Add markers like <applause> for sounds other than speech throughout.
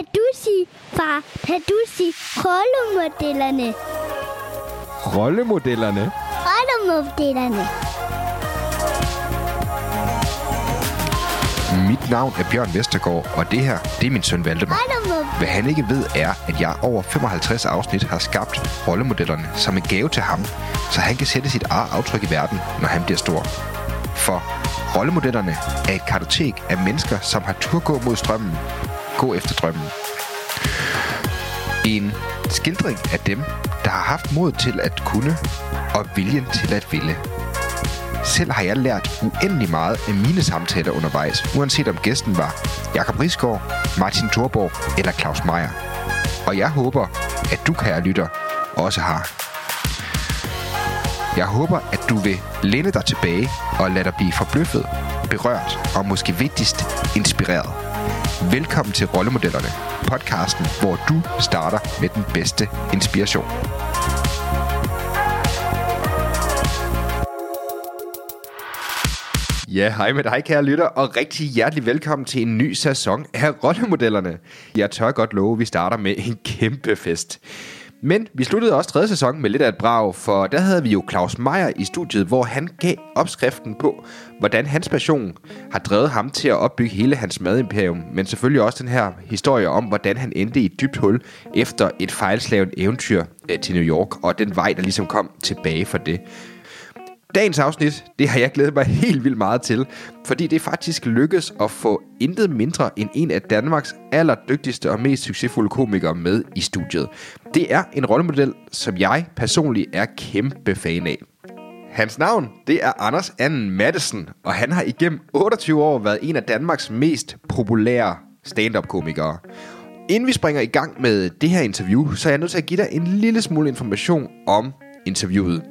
Kan du sige, far, kan du sige rollemodellerne? Rollemodellerne? Rollemodellerne. Mit navn er Bjørn Vestergaard, og det her, det er min søn Valdemar. Hvad han ikke ved er, at jeg over 55 afsnit har skabt rollemodellerne som en gave til ham, så han kan sætte sit eget aftryk i verden, når han bliver stor. For rollemodellerne er et kartotek af mennesker, som har tur gå mod strømmen, gå efter drømmen. En skildring af dem, der har haft mod til at kunne og viljen til at ville. Selv har jeg lært uendelig meget af mine samtaler undervejs, uanset om gæsten var Jakob Risgaard, Martin Thorborg eller Claus Meier. Og jeg håber, at du, kære lytter, også har. Jeg håber, at du vil læne dig tilbage og lade dig blive forbløffet, berørt og måske vigtigst inspireret. Velkommen til Rollemodellerne, podcasten, hvor du starter med den bedste inspiration. Ja, hej med dig, kære lytter, og rigtig hjertelig velkommen til en ny sæson af Rollemodellerne. Jeg tør godt love, at vi starter med en kæmpe fest. Men vi sluttede også tredje sæson med lidt af et brag, for der havde vi jo Claus Meier i studiet, hvor han gav opskriften på, hvordan hans passion har drevet ham til at opbygge hele hans madimperium, men selvfølgelig også den her historie om, hvordan han endte i et dybt hul efter et fejlslaget eventyr øh, til New York, og den vej, der ligesom kom tilbage for det. Dagens afsnit, det har jeg glædet mig helt vildt meget til, fordi det faktisk lykkedes at få intet mindre end en af Danmarks allerdygtigste og mest succesfulde komikere med i studiet. Det er en rollemodel, som jeg personligt er kæmpe fan af. Hans navn, det er Anders Anden Madsen, og han har igennem 28 år været en af Danmarks mest populære stand-up-komikere. Inden vi springer i gang med det her interview, så er jeg nødt til at give dig en lille smule information om interviewet.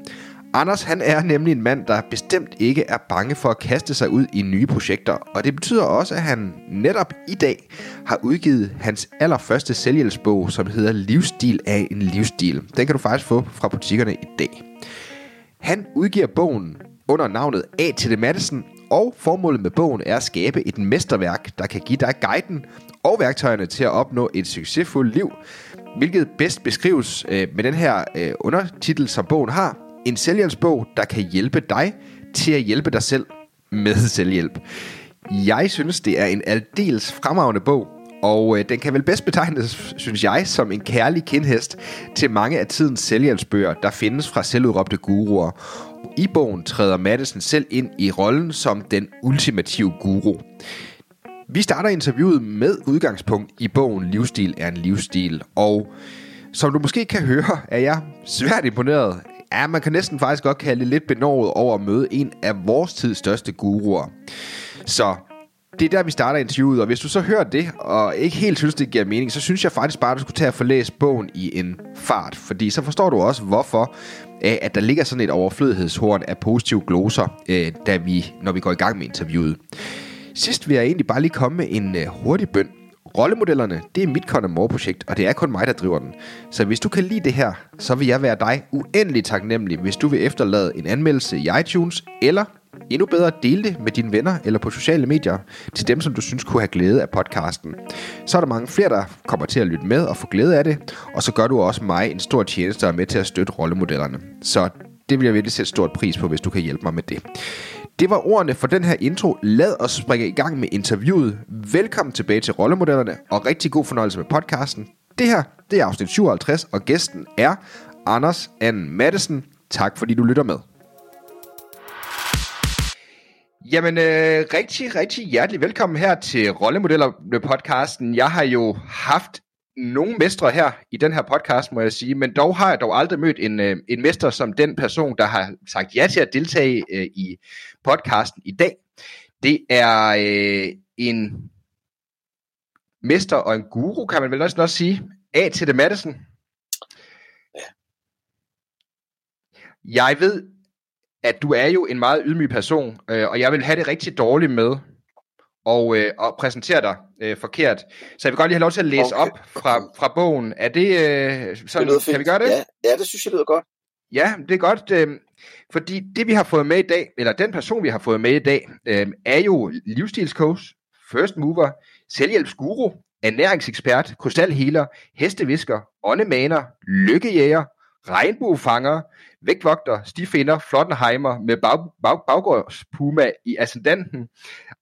Anders han er nemlig en mand, der bestemt ikke er bange for at kaste sig ud i nye projekter, og det betyder også, at han netop i dag har udgivet hans allerførste selvhjælpsbog, som hedder Livsstil af en livsstil. Den kan du faktisk få fra butikkerne i dag. Han udgiver bogen under navnet A. til Madsen, og formålet med bogen er at skabe et mesterværk, der kan give dig guiden og værktøjerne til at opnå et succesfuldt liv, hvilket bedst beskrives øh, med den her øh, undertitel, som bogen har, en selvhjælpsbog, der kan hjælpe dig til at hjælpe dig selv med selvhjælp. Jeg synes, det er en aldeles fremragende bog, og øh, den kan vel bedst betegnes, synes jeg, som en kærlig kindhest til mange af tidens selvhjælpsbøger, der findes fra selvudråbte guruer. I bogen træder Madison selv ind i rollen som den ultimative guru. Vi starter interviewet med udgangspunkt i bogen Livsstil er en livsstil, og som du måske kan høre, er jeg svært imponeret Ja, man kan næsten faktisk godt kalde det lidt benovet over at møde en af vores tids største guruer. Så det er der, vi starter interviewet, og hvis du så hører det, og ikke helt synes, det giver mening, så synes jeg faktisk bare, at du skulle tage at få læst bogen i en fart, fordi så forstår du også, hvorfor øh, at der ligger sådan et overflødighedshorn af positive gloser, øh, da vi, når vi går i gang med interviewet. Sidst vil jeg egentlig bare lige komme med en øh, hurtig bøn. Rollemodellerne, det er mit Connemore-projekt, og det er kun mig, der driver den. Så hvis du kan lide det her, så vil jeg være dig uendelig taknemmelig, hvis du vil efterlade en anmeldelse i iTunes, eller endnu bedre dele det med dine venner eller på sociale medier til dem, som du synes kunne have glæde af podcasten. Så er der mange flere, der kommer til at lytte med og få glæde af det, og så gør du også mig en stor tjeneste og er med til at støtte rollemodellerne. Så det vil jeg virkelig sætte stort pris på, hvis du kan hjælpe mig med det. Det var ordene for den her intro. Lad os springe i gang med interviewet. Velkommen tilbage til Rollemodellerne, og rigtig god fornøjelse med podcasten. Det her, det er afsnit 57, og gæsten er Anders Ann Madsen. Tak fordi du lytter med. Jamen, øh, rigtig, rigtig hjertelig velkommen her til Rollemodeller podcasten. Jeg har jo haft nogle mestre her i den her podcast, må jeg sige, men dog har jeg dog aldrig mødt en, øh, en mester som den person, der har sagt ja til at deltage øh, i podcasten i dag. Det er øh, en mester og en guru, kan man vel også, også sige. A til det Madison. Ja. Jeg ved, at du er jo en meget ydmyg person, øh, og jeg vil have det rigtig dårligt med og, øh, og præsentere dig øh, forkert. Så jeg vil godt lige have lov til at læse okay. op fra, fra bogen. Er det øh, sådan, det kan vi gøre det? Ja, ja, det synes jeg lyder godt. Ja, det er godt, øh, fordi det vi har fået med i dag, eller den person vi har fået med i dag, øh, er jo livsstilscoach, first mover, selvhjælpsguru, ernæringsekspert, krystalhealer, hestevisker, åndemaner, lykkejæger, regnbuefanger, vægtvogter, stifinder, flottenheimer med bag, bag, baggårdspuma i ascendanten,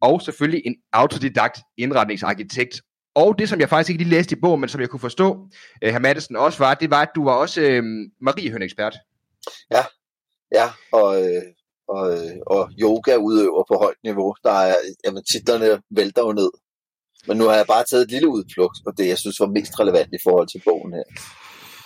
og selvfølgelig en autodidakt indretningsarkitekt. Og det, som jeg faktisk ikke lige læste i bogen, men som jeg kunne forstå, øh, herr Madsen også var, det var, at du var også øh, mariehønekspert. Ja, ja, og, øh, og, øh, og yoga udøver på højt niveau. Der er, jamen, titlerne vælter jo ned. Men nu har jeg bare taget et lille udflugt på det, jeg synes var mest relevant i forhold til bogen her.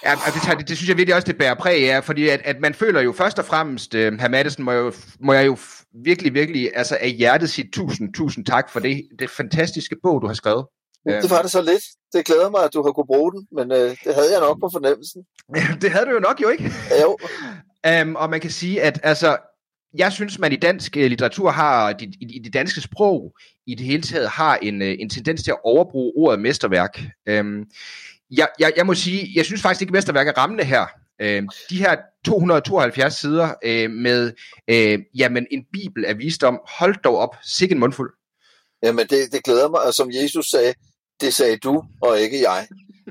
Ja, det, tager, det, det synes jeg virkelig også, det bærer præg af, fordi at, at man føler jo først og fremmest, uh, herr Madsen, må, jo, må jeg jo virkelig, virkelig altså af hjertet sige tusind, tusind tak for det, det fantastiske bog, du har skrevet. Det var det så lidt. Det glæder mig, at du har kunne bruge den, men øh, det havde jeg nok på fornemmelsen. <laughs> det havde du jo nok jo ikke. Jo. um, <laughs> og man kan sige, at altså, jeg synes, man i dansk uh, litteratur har, i, i, i det danske sprog, i det hele taget har en, uh, en tendens til at overbruge ordet mesterværk. Um, jeg, jeg, jeg må sige, jeg synes faktisk ikke, at mesterværk er rammende her. Øh, de her 272 sider øh, med øh, jamen, en bibel af visdom, hold dog op, sikke en mundfuld. Jamen, det, det glæder mig, og som Jesus sagde, det sagde du, og ikke jeg.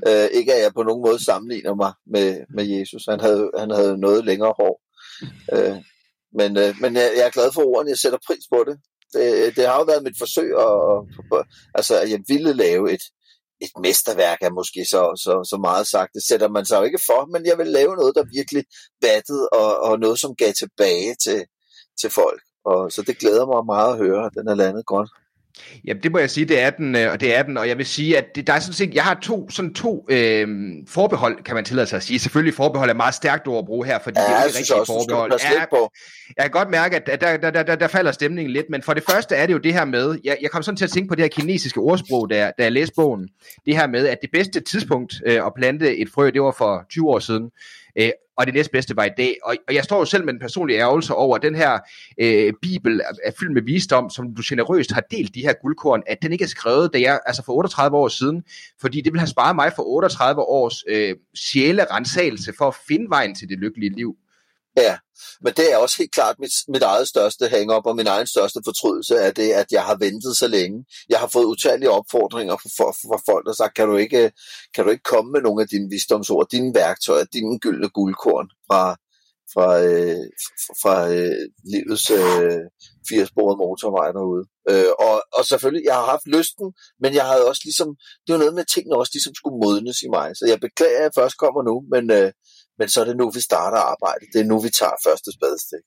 Øh, ikke at jeg på nogen måde sammenligner mig med, med Jesus. Han havde, han havde noget længere hår. Øh, men øh, men jeg, jeg er glad for ordene, jeg sætter pris på det. Det, det har jo været mit forsøg, at, altså, at jeg ville lave et, et mesterværk er måske så, så, så meget sagt. Det sætter man sig jo ikke for, men jeg vil lave noget, der virkelig battede, og, og noget, som gav tilbage til, til folk. Og, så det glæder mig meget at høre, at den er landet godt. Jamen det må jeg sige, det er den, øh, og det er den, og jeg vil sige, at det, der er sådan set, jeg har to, sådan to øh, forbehold, kan man tillade sig at sige. Selvfølgelig forbehold er meget stærkt ord at bruge her, fordi ja, det er ikke rigtigt forbehold. Ja, på. Jeg kan godt mærke, at der, der, der, der, falder stemningen lidt, men for det første er det jo det her med, jeg, jeg kom sådan til at tænke på det her kinesiske ordsprog, da, da jeg læste bogen, det her med, at det bedste tidspunkt øh, at plante et frø, det var for 20 år siden, øh, og det næstbedste var i dag. Og, og jeg står jo selv med en personlig ærgelse over, at den her øh, bibel er fyldt med visdom, som du generøst har delt de her guldkorn, at den ikke er skrevet, da jeg, altså for 38 år siden, fordi det vil have sparet mig for 38 års øh, sjælerensagelse for at finde vejen til det lykkelige liv. Ja, men det er også helt klart mit, mit eget største hang-up og min egen største fortrydelse af det, at jeg har ventet så længe. Jeg har fået utallige opfordringer fra, fra folk, der sagt, kan du, ikke, kan du ikke komme med nogle af dine visdomsord, dine værktøjer, dine gyldne guldkorn fra, fra, øh, fra øh, livets øh, firesporede motorvej derude. Øh, og, og selvfølgelig, jeg har haft lysten, men jeg havde også ligesom, det var noget med, at tingene også ligesom skulle modnes i mig. Så jeg beklager, at jeg først kommer nu, men, øh, men så er det nu, vi starter arbejdet. Det er nu, vi tager første spadestik.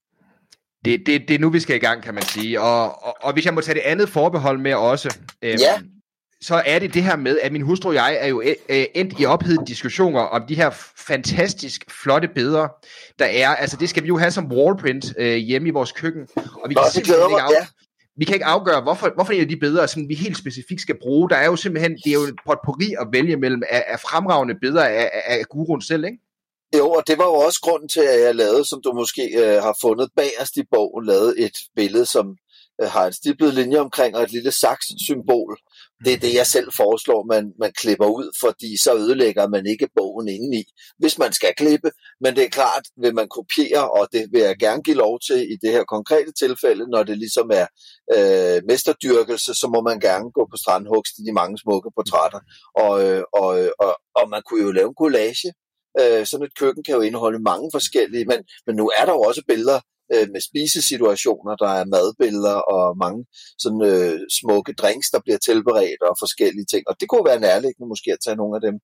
Det, det, det er nu, vi skal i gang, kan man sige. Og, og, og hvis jeg må tage det andet forbehold med også, øhm, ja. så er det det her med, at min hustru og jeg er jo øh, endt i ophedede diskussioner om de her fantastisk flotte billeder, der er. Altså det skal vi jo have som wallprint øh, hjemme i vores køkken. Og vi Nå, kan det glæder mig, ja. Vi kan ikke afgøre, hvorfor, hvorfor en af de billeder, som vi helt specifikt skal bruge. Der er jo simpelthen, det er jo et potpourri at vælge mellem af, af fremragende billeder af, af, af guruen selv, ikke? Jo, og det var jo også grunden til, at jeg lavede, som du måske øh, har fundet bagerst i bogen, lavet et billede, som øh, har en stiplet linje omkring og et lille saks-symbol. Det er det, jeg selv foreslår, man, man klipper ud, fordi så ødelægger man ikke bogen indeni, hvis man skal klippe. Men det er klart, vil man kopiere, og det vil jeg gerne give lov til i det her konkrete tilfælde, når det ligesom er øh, mesterdyrkelse, så må man gerne gå på strandhugst i de mange smukke portrætter. Og, øh, og, øh, og, og man kunne jo lave en collage Øh, sådan et køkken kan jo indeholde mange forskellige, men, men nu er der jo også billeder øh, med spisesituationer, der er madbilleder og mange sådan øh, smukke drinks, der bliver tilberedt og forskellige ting. Og det kunne være nærliggende måske at tage nogle af dem.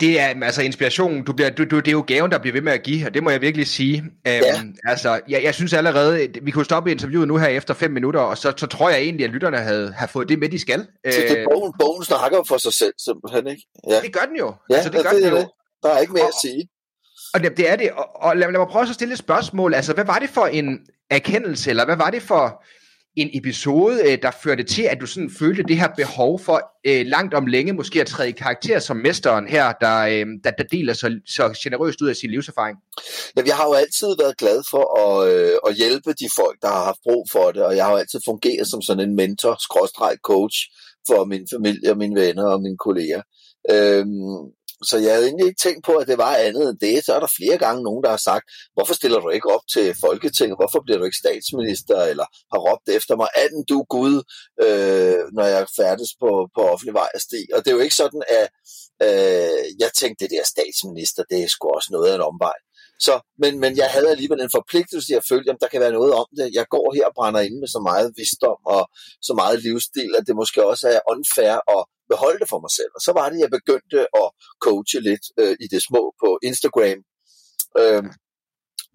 Det er altså inspiration. Du bliver, du, du, det er jo gaven, der bliver ved med at give, og det må jeg virkelig sige. Um, ja. Altså, jeg, jeg synes allerede, vi kunne stoppe interviewet nu her efter fem minutter, og så, så tror jeg egentlig, at lytterne havde, havde fået det med, de skal. Så det er bogen, bogen snakker for sig selv, simpelthen, ikke? Ja. Det gør den jo. Ja, altså, det, gør det, den jo. Det. Der er ikke mere og, at sige. Og det, det er det. Og, og lad, lad mig prøve at stille et spørgsmål. Altså, hvad var det for en erkendelse, eller hvad var det for en episode, øh, der førte til, at du sådan følte det her behov for øh, langt om længe måske at træde i karakter som mesteren her, der, øh, der, der deler så, så generøst ud af sin livserfaring? Ja, jeg har jo altid været glad for at, øh, at hjælpe de folk, der har haft brug for det, og jeg har jo altid fungeret som sådan en mentor, coach for min familie, mine venner og mine kolleger. Øhm, så jeg havde egentlig ikke tænkt på, at det var andet end det. Så er der flere gange nogen, der har sagt, hvorfor stiller du ikke op til Folketinget? Hvorfor bliver du ikke statsminister? Eller har råbt efter mig, anden du Gud, øh, når jeg færdes på, på offentlig vej og sti. Og det er jo ikke sådan, at øh, jeg tænkte, det der statsminister, det er sgu også noget af en omvej. Så, men, men jeg havde alligevel en forpligtelse til at følge, om der kan være noget om det. Jeg går her og brænder ind med så meget visdom og så meget livsstil, at det måske også er unfair at beholde det for mig selv. Og så var det, jeg begyndte at coache lidt øh, i det små på Instagram. Øhm,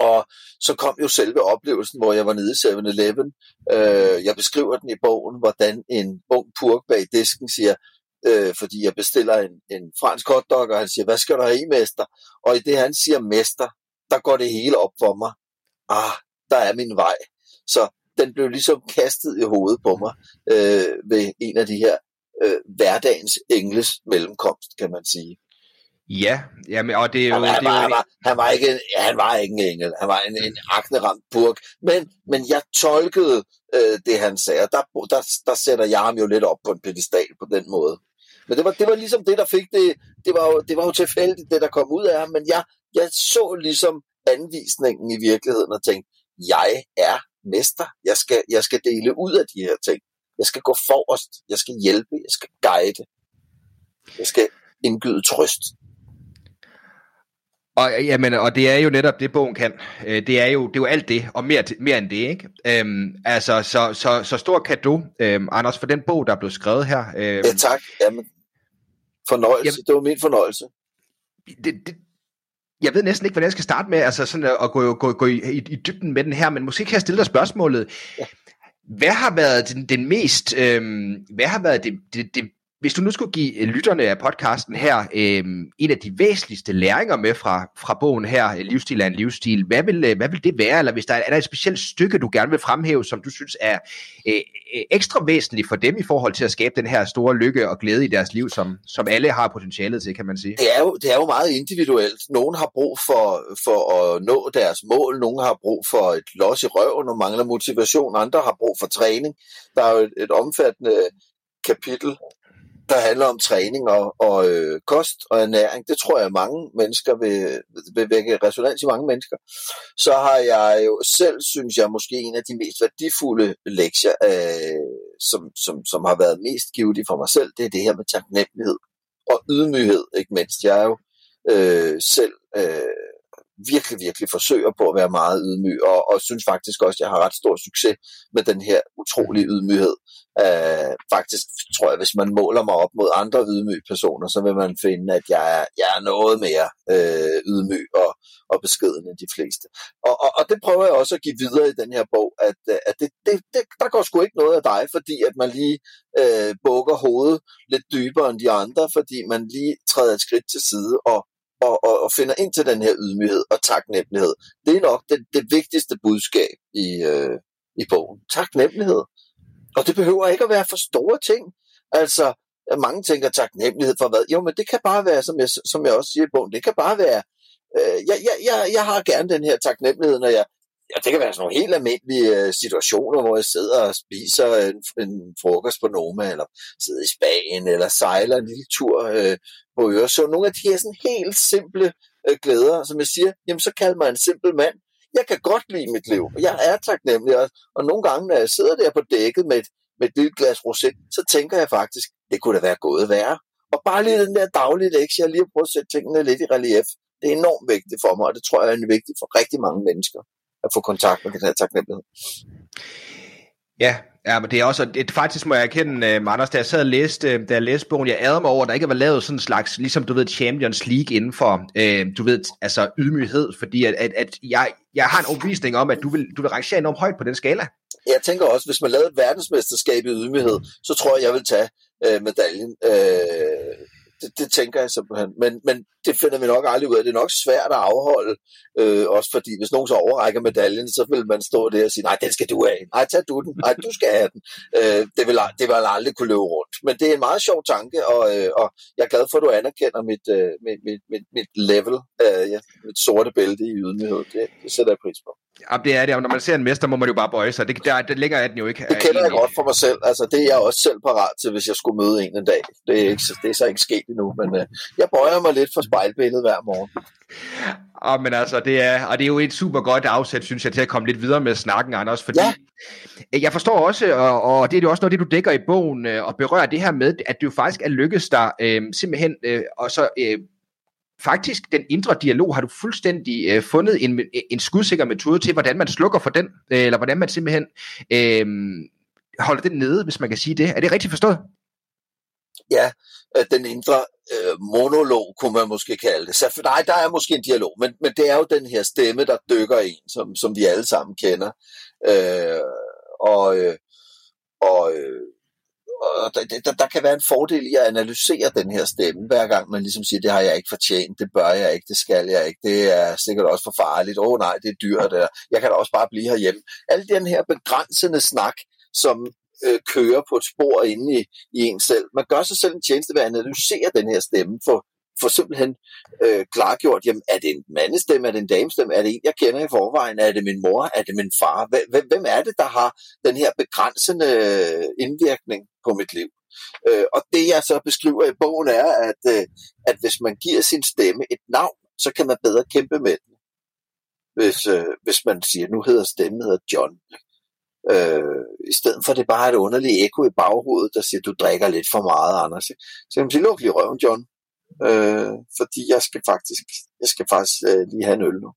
og så kom jo selve oplevelsen, hvor jeg var nede i 7-Eleven. Øh, jeg beskriver den i bogen, hvordan en ung purk bag disken siger, øh, fordi jeg bestiller en, en fransk hotdog, og han siger, hvad skal der have i, mester? Og i det, han siger mester, der går det hele op for mig. Ah, der er min vej. Så den blev ligesom kastet i hovedet på mig øh, ved en af de her øh, hverdagens engles mellemkomst, kan man sige. Ja, jamen, og det er jo... Han, han, det er var, jo han, var, han, var ikke, ja, han var ikke en engel, han var en, en akneramt burk, men, men jeg tolkede øh, det, han sagde, og der, der, der sætter jeg ham jo lidt op på en pedestal på den måde. Men det var, det var ligesom det, der fik det, det var jo, det var jo tilfældigt, det der kom ud af ham, men jeg, jeg så ligesom anvisningen i virkeligheden og tænkte, jeg er mester, jeg skal, jeg skal dele ud af de her ting. Jeg skal gå forrest, jeg skal hjælpe, jeg skal guide, jeg skal indgyde trøst. Og, jamen, og det er jo netop det, bogen kan. Øh, Det er jo, det er jo alt det, og mere, mere end det, ikke? Øhm, altså, så, så, så stor kado, øhm, Anders, for den bog, der er blevet skrevet her. Øhm, Ja, tak. Jamen, fornøjelse. Jamen- det var min fornøjelse. det, det, jeg ved næsten ikke, hvordan jeg skal starte med altså sådan at, at gå, gå, gå i, i, i dybden med den her, men måske kan jeg stille dig spørgsmålet. Ja. Hvad har været den, den mest, øh, hvad har været det, det, det, hvis du nu skulle give øh, lytterne af podcasten her øh, en af de væsentligste læringer med fra, fra bogen her, øh, Livsstil er en livsstil, hvad vil, øh, hvad vil det være? Eller hvis der er, er der et specielt stykke, du gerne vil fremhæve, som du synes er øh, øh, ekstra væsentligt for dem i forhold til at skabe den her store lykke og glæde i deres liv, som, som alle har potentialet til, kan man sige? Det er, jo, det er jo meget individuelt. Nogle har brug for, for at nå deres mål, nogle har brug for et los i røven og mangler motivation, andre har brug for træning. Der er jo et, et omfattende kapitel, der handler om træning og, og øh, kost og ernæring. Det tror jeg, mange mennesker vil, vil vække resonans i mange mennesker. Så har jeg jo selv, synes jeg, måske en af de mest værdifulde lektier, øh, som, som, som har været mest givet for mig selv, det er det her med taknemmelighed og ydmyghed, ikke mindst. Jeg er jo øh, selv øh, virkelig, virkelig forsøger på at være meget ydmyg, og, og synes faktisk også, at jeg har ret stor succes med den her utrolige ydmyghed. Øh, faktisk tror jeg, hvis man måler mig op mod andre ydmyge personer, så vil man finde, at jeg er, jeg er noget mere øh, ydmyg og, og beskeden end de fleste. Og, og, og det prøver jeg også at give videre i den her bog, at, at det, det, det, der går sgu ikke noget af dig, fordi at man lige øh, bukker hovedet lidt dybere end de andre, fordi man lige træder et skridt til side og, og, og, og finder ind til den her ydmyghed og taknemmelighed. Det er nok det, det vigtigste budskab i, øh, i bogen. Taknemmelighed. Og det behøver ikke at være for store ting. Altså, mange tænker taknemmelighed for hvad? Jo, men det kan bare være, som jeg, som jeg også siger i bogen, det kan bare være, øh, jeg, jeg, jeg, jeg har gerne den her taknemmelighed, når jeg, ja, det kan være sådan nogle helt almindelige øh, situationer, hvor jeg sidder og spiser en, en frokost på Noma, eller sidder i Spanien, eller sejler en lille tur øh, på Øresund. Nogle af de her sådan helt simple øh, glæder, som jeg siger, jamen så kalder mig en simpel mand. Jeg kan godt lide mit liv, og jeg er taknemmelig også. Og nogle gange, når jeg sidder der på dækket med et, med et lille glas rosé, så tænker jeg faktisk, det kunne da være gået værre. Og bare lige den der daglige lektie, jeg lige har prøvet at sætte tingene lidt i relief, det er enormt vigtigt for mig, og det tror jeg er vigtigt for rigtig mange mennesker at få kontakt med den her taknemmelighed. Ja, ja, men det er også, det, faktisk må jeg erkende, uh, Anders, da jeg sad og læste, uh, da jeg læste bogen, jeg ærede mig over, at der ikke var lavet sådan en slags, ligesom du ved, Champions League inden for, uh, du ved, altså ydmyghed, fordi at, at, at jeg, jeg har en overbevisning om, at du vil, du vil rangere enormt højt på den skala. Jeg tænker også, hvis man lavede et verdensmesterskab i ydmyghed, så tror jeg, jeg vil tage øh, medaljen. Øh, det, det tænker jeg simpelthen. Men, men det finder vi nok aldrig ud af. Det er nok svært at afholde, øh, også fordi hvis nogen så overrækker medaljen, så vil man stå der og sige, nej, den skal du have. Nej, tag du den. Nej, du skal have den. Øh, det, vil, det vil aldrig kunne løbe rundt. Men det er en meget sjov tanke, og, øh, og jeg er glad for, at du anerkender mit, øh, mit, mit, mit, mit level, øh, ja, mit sorte bælte i ydmyghed. Det, det sætter jeg pris på. Ja, det er det, og når man ser en mester, må man jo bare bøje sig. Det, der, det ligger er den jo ikke. Det kender jeg godt for mig selv. Altså, det er jeg også selv parat til, hvis jeg skulle møde en en dag. Det er, ikke, det er så ikke sket endnu, men uh, jeg bøjer mig lidt for spejlbilledet hver morgen. Ja, men altså, det er, og det er jo et super godt afsæt, synes jeg, til at komme lidt videre med snakken, Anders, fordi ja. Øh, jeg forstår også, og, og det er jo også noget, det du dækker i bogen, øh, og berører det her med, at det jo faktisk er lykkedes dig øh, simpelthen, øh, og så øh, faktisk den indre dialog har du fuldstændig øh, fundet en, en skudsikker metode til, hvordan man slukker for den, øh, eller hvordan man simpelthen øh, holder den nede, hvis man kan sige det. Er det rigtigt forstået? Ja, øh, den indre øh, monolog, kunne man måske kalde det. Så for dig, der er måske en dialog, men, men det er jo den her stemme, der dykker en, som, som vi alle sammen kender. Øh, og, øh, og øh, og der, der, der kan være en fordel i at analysere den her stemme, hver gang man ligesom siger, det har jeg ikke fortjent, det bør jeg ikke, det skal jeg ikke, det er sikkert også for farligt, åh oh, nej, det er dyrt, eller jeg kan da også bare blive herhjemme. Al den her begrænsende snak, som øh, kører på et spor inde i, i en selv. Man gør sig selv en tjeneste ved at analysere den her stemme, for får simpelthen øh, klargjort, jamen, er det en mandestemme, er det en damestemme, er det en, jeg kender i forvejen, er det min mor, er det min far, hvem, hvem er det, der har den her begrænsende øh, indvirkning på mit liv? Øh, og det, jeg så beskriver i bogen, er, at, øh, at hvis man giver sin stemme et navn, så kan man bedre kæmpe med den. Hvis, øh, hvis man siger, nu hedder stemmen hedder John. Øh, I stedet for, at det bare er et underligt ekko i baghovedet, der siger, du drikker lidt for meget, Anders. Så kan man sige, luk lige røven, John øh, fordi jeg skal faktisk, jeg skal faktisk øh, lige have en øl nu.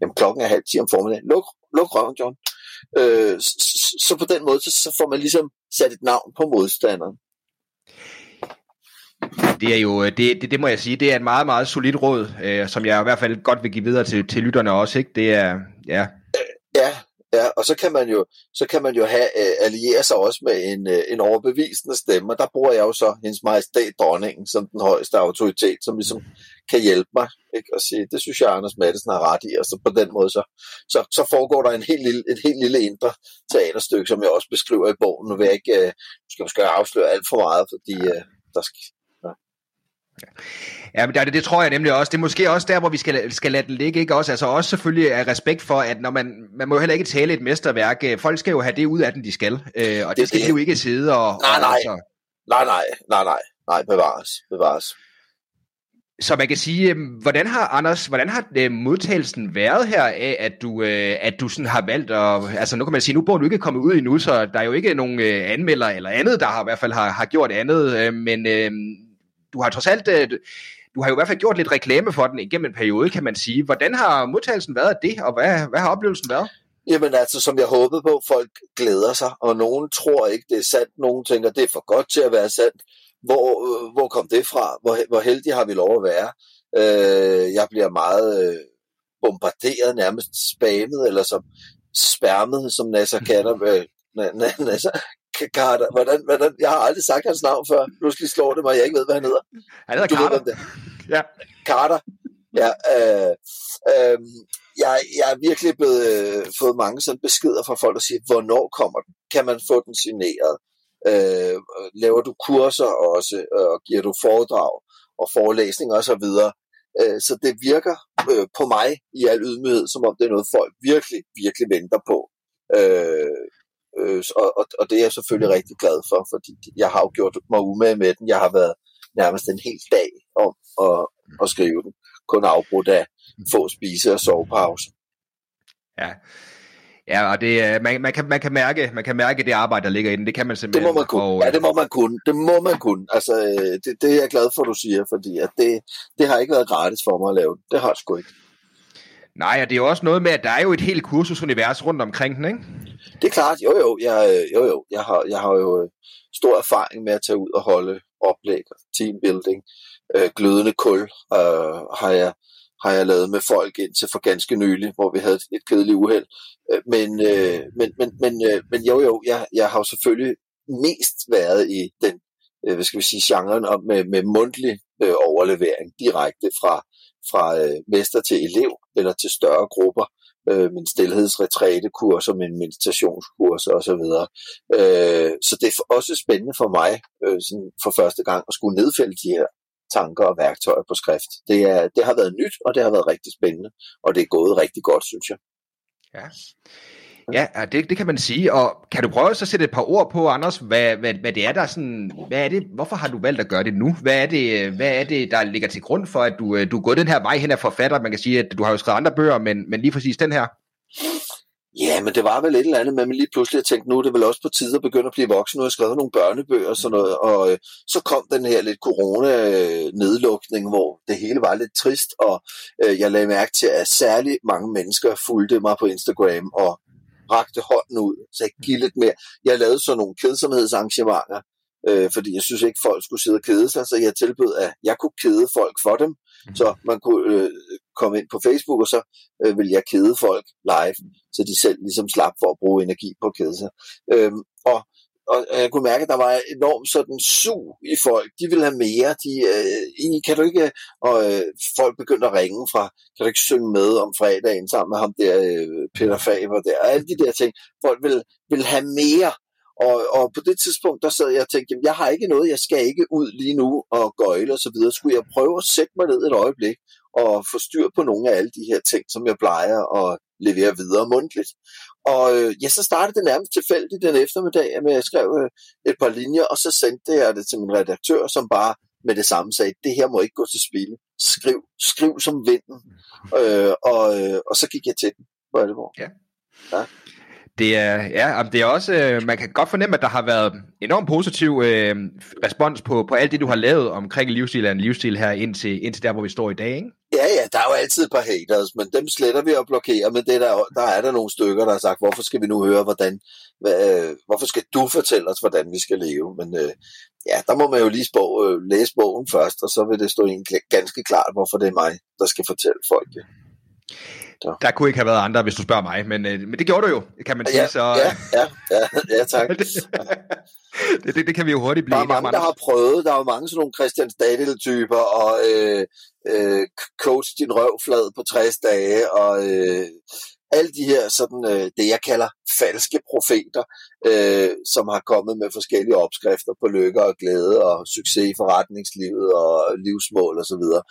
Jamen, klokken er halv 10 om formiddagen. Luk, luk røven, John. Øh, så, så på den måde, så, så får man ligesom sat et navn på modstanderen. Det er jo, øh, det, det, det må jeg sige, det er et meget, meget solidt råd, øh, som jeg i hvert fald godt vil give videre til, til lytterne også, ikke? Det er, ja. Ja, Ja, og så kan man jo, så kan man jo have, uh, alliere sig også med en, uh, en overbevisende stemme, og der bruger jeg jo så hendes majestæt dronningen som den højeste autoritet, som ligesom kan hjælpe mig ikke? og sige, det synes jeg, Anders Madsen har ret i, og så på den måde, så, så, så foregår der en helt lille, et helt lille indre teaterstykke, som jeg også beskriver i bogen. Nu vil jeg ikke, uh, skal måske afsløre alt for meget, fordi uh, der skal, Ja, men det, det tror jeg nemlig også. Det er måske også der, hvor vi skal, skal lade det ligge, ikke også? Altså også selvfølgelig af respekt for, at når man, man må jo heller ikke tale et mesterværk. Folk skal jo have det ud af den, de skal. Øh, og det, det skal det. de jo ikke sidde og... Nej, nej. Altså... Nej, nej, nej, nej. Nej, bevares, bevares. Så man kan sige, øhm, hvordan har Anders, hvordan har øh, modtagelsen været her af, at du, øh, at du sådan har valgt at, altså nu kan man sige, nu bor du ikke kommet ud endnu, så der er jo ikke nogen anmelder eller andet, der har i hvert fald har, har gjort andet, men du har trods alt, øh, du har jo i hvert fald gjort lidt reklame for den igennem en periode, kan man sige. Hvordan har modtagelsen været af det, og hvad, hvad har oplevelsen været? Jamen altså, som jeg håbede på, folk glæder sig, og nogen tror ikke, det er sandt. Nogen tænker, det er for godt til at være sandt. Hvor, øh, hvor kom det fra? Hvor, hvor heldige har vi lov at være? Øh, jeg bliver meget øh, bombarderet, nærmest spammet, eller som spærmet, som Nasser kalder, <laughs> øh, Nasser, Carter. Hvordan, hvordan, jeg har aldrig sagt hans navn før. Pludselig slår det mig, jeg ikke ved, hvad han hedder. Han hedder du Carter. Ved, det. Ja. Carter. Ja, øh, øh, jeg, jeg er virkelig blevet, øh, fået mange sådan beskeder fra folk, der siger, hvornår kommer den? Kan man få den signeret? Øh, laver du kurser også, og giver du foredrag og forelæsning og så videre? Øh, så det virker øh, på mig i al ydmyghed, som om det er noget, folk virkelig, virkelig venter på. Øh, Øh, og, og, og det er jeg selvfølgelig rigtig glad for, fordi jeg har jo gjort mig umage med den. Jeg har været nærmest en hel dag om at, at skrive den, kun afbrudt af få spise- og sovepause. Ja, Ja, og det, man, man, kan, man, kan mærke, man kan mærke det arbejde, der ligger i den. Det kan man simpelthen. Det må man kunne. Og, ja, det må man kunne. Det må man kunne. Altså, øh, det, det er jeg glad for, du siger, fordi at det, det har ikke været gratis for mig at lave. Det har sgu ikke. Nej, og det er jo også noget med, at der er jo et helt kursusunivers rundt omkring den, ikke? Det er klart, jo jo, jeg, øh, jo, jo. Jeg, har, jeg har jo øh, stor erfaring med at tage ud og holde oplæg, teambuilding, øh, glødende kul øh, har, jeg, har jeg lavet med folk indtil for ganske nylig, hvor vi havde et, kedeligt uheld. Øh, men, øh, men, men, men, øh, men jo jo, jeg, jeg har jo selvfølgelig mest været i den, øh, hvad skal vi sige, genren om med, med mundtlig øh, overlevering direkte fra, fra øh, mester til elev eller til større grupper øh, min stillhedsretrætekurser, min meditationskurser osv. Øh, så det er også spændende for mig øh, sådan for første gang at skulle nedfælde de her tanker og værktøjer på skrift. Det, er, det har været nyt, og det har været rigtig spændende, og det er gået rigtig godt, synes jeg. Ja. Ja, det, det kan man sige. Og kan du prøve så at sætte et par ord på, Anders, hvad, hvad, hvad det er, der sådan, hvad er det, hvorfor har du valgt at gøre det nu? Hvad er det, hvad er det der ligger til grund for, at du, øh, du er gået den her vej hen af forfatter? Man kan sige, at du har jo skrevet andre bøger, men, men lige præcis den her. Ja, men det var vel et eller andet med, at man lige pludselig tænkte, nu er det vel også på tide at begynde at blive voksen. Nu har jeg skrevet nogle børnebøger og sådan noget, og øh, så kom den her lidt corona-nedlukning, hvor det hele var lidt trist, og øh, jeg lagde mærke til, at særligt mange mennesker fulgte mig på Instagram og rakte hånden ud, så jeg gik lidt mere. Jeg lavede så nogle kedsomhedsarrangementer, øh, fordi jeg synes ikke, folk skulle sidde og kede sig, så jeg tilbød, at jeg kunne kede folk for dem, mm. så man kunne øh, komme ind på Facebook, og så øh, ville jeg kede folk live, så de selv ligesom slap for at bruge energi på at kede sig. Øh, og og jeg kunne mærke, at der var enormt sådan sug i folk. De ville have mere. De, øh, kan du ikke... Og øh, folk begyndte at ringe fra, kan du ikke synge med om fredagen sammen med ham der, øh, Peter Faber der, og alle de der ting. Folk ville, ville have mere. Og, og på det tidspunkt, der sad jeg og tænkte, jamen, jeg har ikke noget, jeg skal ikke ud lige nu og gøjle og så videre. Skulle jeg prøve at sætte mig ned et øjeblik og få styr på nogle af alle de her ting, som jeg plejer at levere videre mundtligt. Og øh, ja, så startede det nærmest tilfældigt den eftermiddag, at jeg skrev øh, et par linjer, og så sendte jeg det til min redaktør, som bare med det samme sagde, det her må ikke gå til spil. Skriv, skriv som vinden. Øh, og, øh, og så gik jeg til den på alvor. Ja. ja. Det er, ja, det er også, øh, man kan godt fornemme, at der har været enormt positiv øh, respons på, på alt det, du har lavet omkring livsstil af en livsstil her indtil, indtil der, hvor vi står i dag, ikke? Ja, ja, der er jo altid et par haters, men dem sletter vi og blokerer, men det der, der er der nogle stykker, der har sagt, hvorfor skal vi nu høre, hvordan, hvad, øh, hvorfor skal du fortælle os, hvordan vi skal leve? Men øh, ja, der må man jo lige spå, øh, læse bogen først, og så vil det stå en ganske klart, hvorfor det er mig, der skal fortælle folk det. Ja. Der kunne ikke have været andre, hvis du spørger mig, men, øh, men det gjorde du jo, kan man sige. Ja, så, ja, ja, ja, ja tak. <laughs> det, det, det, kan vi jo hurtigt blive Der er mange, der har prøvet, der er jo mange sådan nogle Christian Stadil-typer, og øh, øh, coach din røvflad på 60 dage, og øh, alle de her sådan, øh, det jeg kalder falske profeter, øh, som har kommet med forskellige opskrifter på lykke og glæde og succes i forretningslivet og livsmål osv. Og, så videre.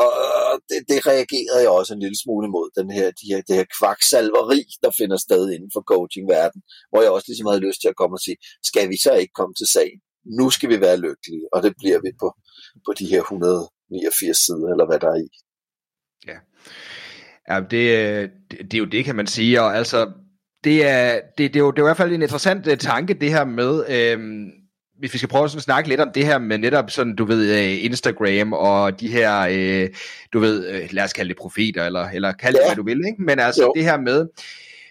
og det, det reagerede jeg også en lille smule imod, den her, de her, det her kvaksalveri, der finder sted inden for coachingverdenen, hvor jeg også ligesom havde lyst til at komme og sige, skal vi så ikke komme til sagen? Nu skal vi være lykkelige, og det bliver vi på, på de her 189 sider, eller hvad der er i. Ja. Ja, det, det, det er jo det, kan man sige, og altså, det er, det, det, er, jo, det er jo i hvert fald en interessant uh, tanke, det her med, øhm, hvis vi skal prøve at snakke lidt om det her med netop sådan, du ved, uh, Instagram og de her, uh, du ved, lad os kalde det profeter, eller, eller kalde det, ja. hvad du vil, ikke? men altså jo. det her med,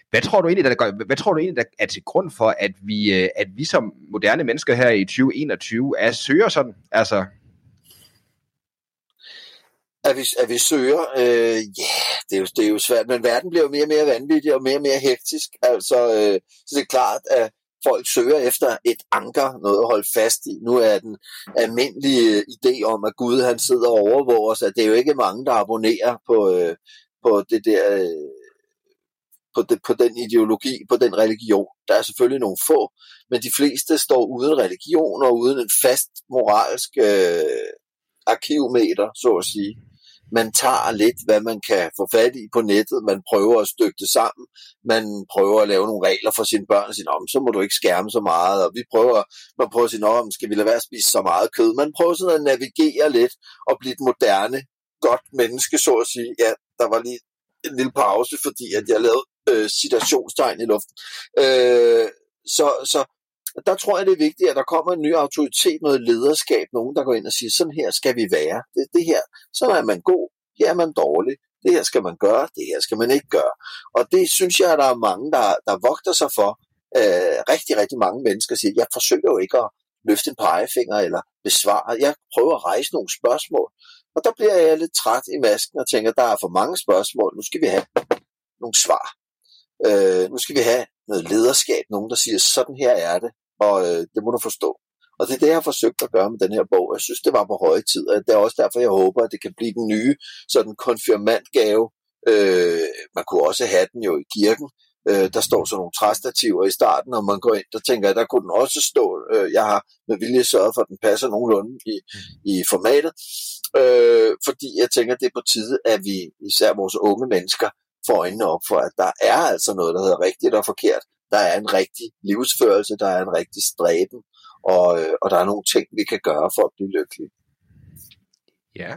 hvad tror du egentlig, der, gør, hvad tror du egentlig, der er til grund for, at vi, at vi som moderne mennesker her i 2021 er søger sådan, altså at vi, at vi søger, øh, ja, det er, jo, det er jo svært, men verden bliver jo mere og mere vanvittig og mere og mere hektisk. Altså, øh, så det er klart, at folk søger efter et anker, noget at holde fast i. Nu er den almindelige øh, idé om, at Gud han sidder og overvåger os, at det er jo ikke mange, der abonnerer på, øh, på det der... Øh, på, det, på den ideologi, på den religion. Der er selvfølgelig nogle få, men de fleste står uden religion og uden en fast moralsk øh, arkivmeter, så at sige man tager lidt, hvad man kan få fat i på nettet, man prøver at stykke det sammen, man prøver at lave nogle regler for sine børn, og sige, så må du ikke skærme så meget, og vi prøver, man prøver at sige, om skal vi lade være at spise så meget kød? Man prøver sådan at navigere lidt og blive et moderne, godt menneske, så at sige. Ja, der var lige en lille pause, fordi at jeg lavede øh, citationstegn i luften. Øh, så, så der tror jeg, det er vigtigt, at der kommer en ny autoritet, noget lederskab, nogen, der går ind og siger, sådan her skal vi være. Det, det her, så er man god, her er man dårlig. Det her skal man gøre, det her skal man ikke gøre. Og det synes jeg, at der er mange, der, der vogter sig for. Øh, rigtig, rigtig mange mennesker siger, jeg forsøger jo ikke at løfte en pegefinger eller besvare. Jeg prøver at rejse nogle spørgsmål. Og der bliver jeg lidt træt i masken og tænker, der er for mange spørgsmål. Nu skal vi have nogle svar. Øh, nu skal vi have noget lederskab, nogen der siger, sådan her er det og øh, det må du forstå. Og det er det, jeg har forsøgt at gøre med den her bog. Jeg synes, det var på høje tid, og det er også derfor, jeg håber, at det kan blive den nye sådan konfirmandgave. Øh, man kunne også have den jo i kirken. Øh, der står sådan nogle træstativer i starten, og man går ind, der tænker jeg, der kunne den også stå. Øh, jeg har med vilje sørget for, at den passer nogenlunde i, i formatet. Øh, fordi jeg tænker, det er på tide, at vi, især vores unge mennesker, får øjnene op for, at der er altså noget, der hedder rigtigt og forkert. Der er en rigtig livsførelse, der er en rigtig stræben, og, øh, og der er nogle ting, vi kan gøre for at blive lykkelige. Ja.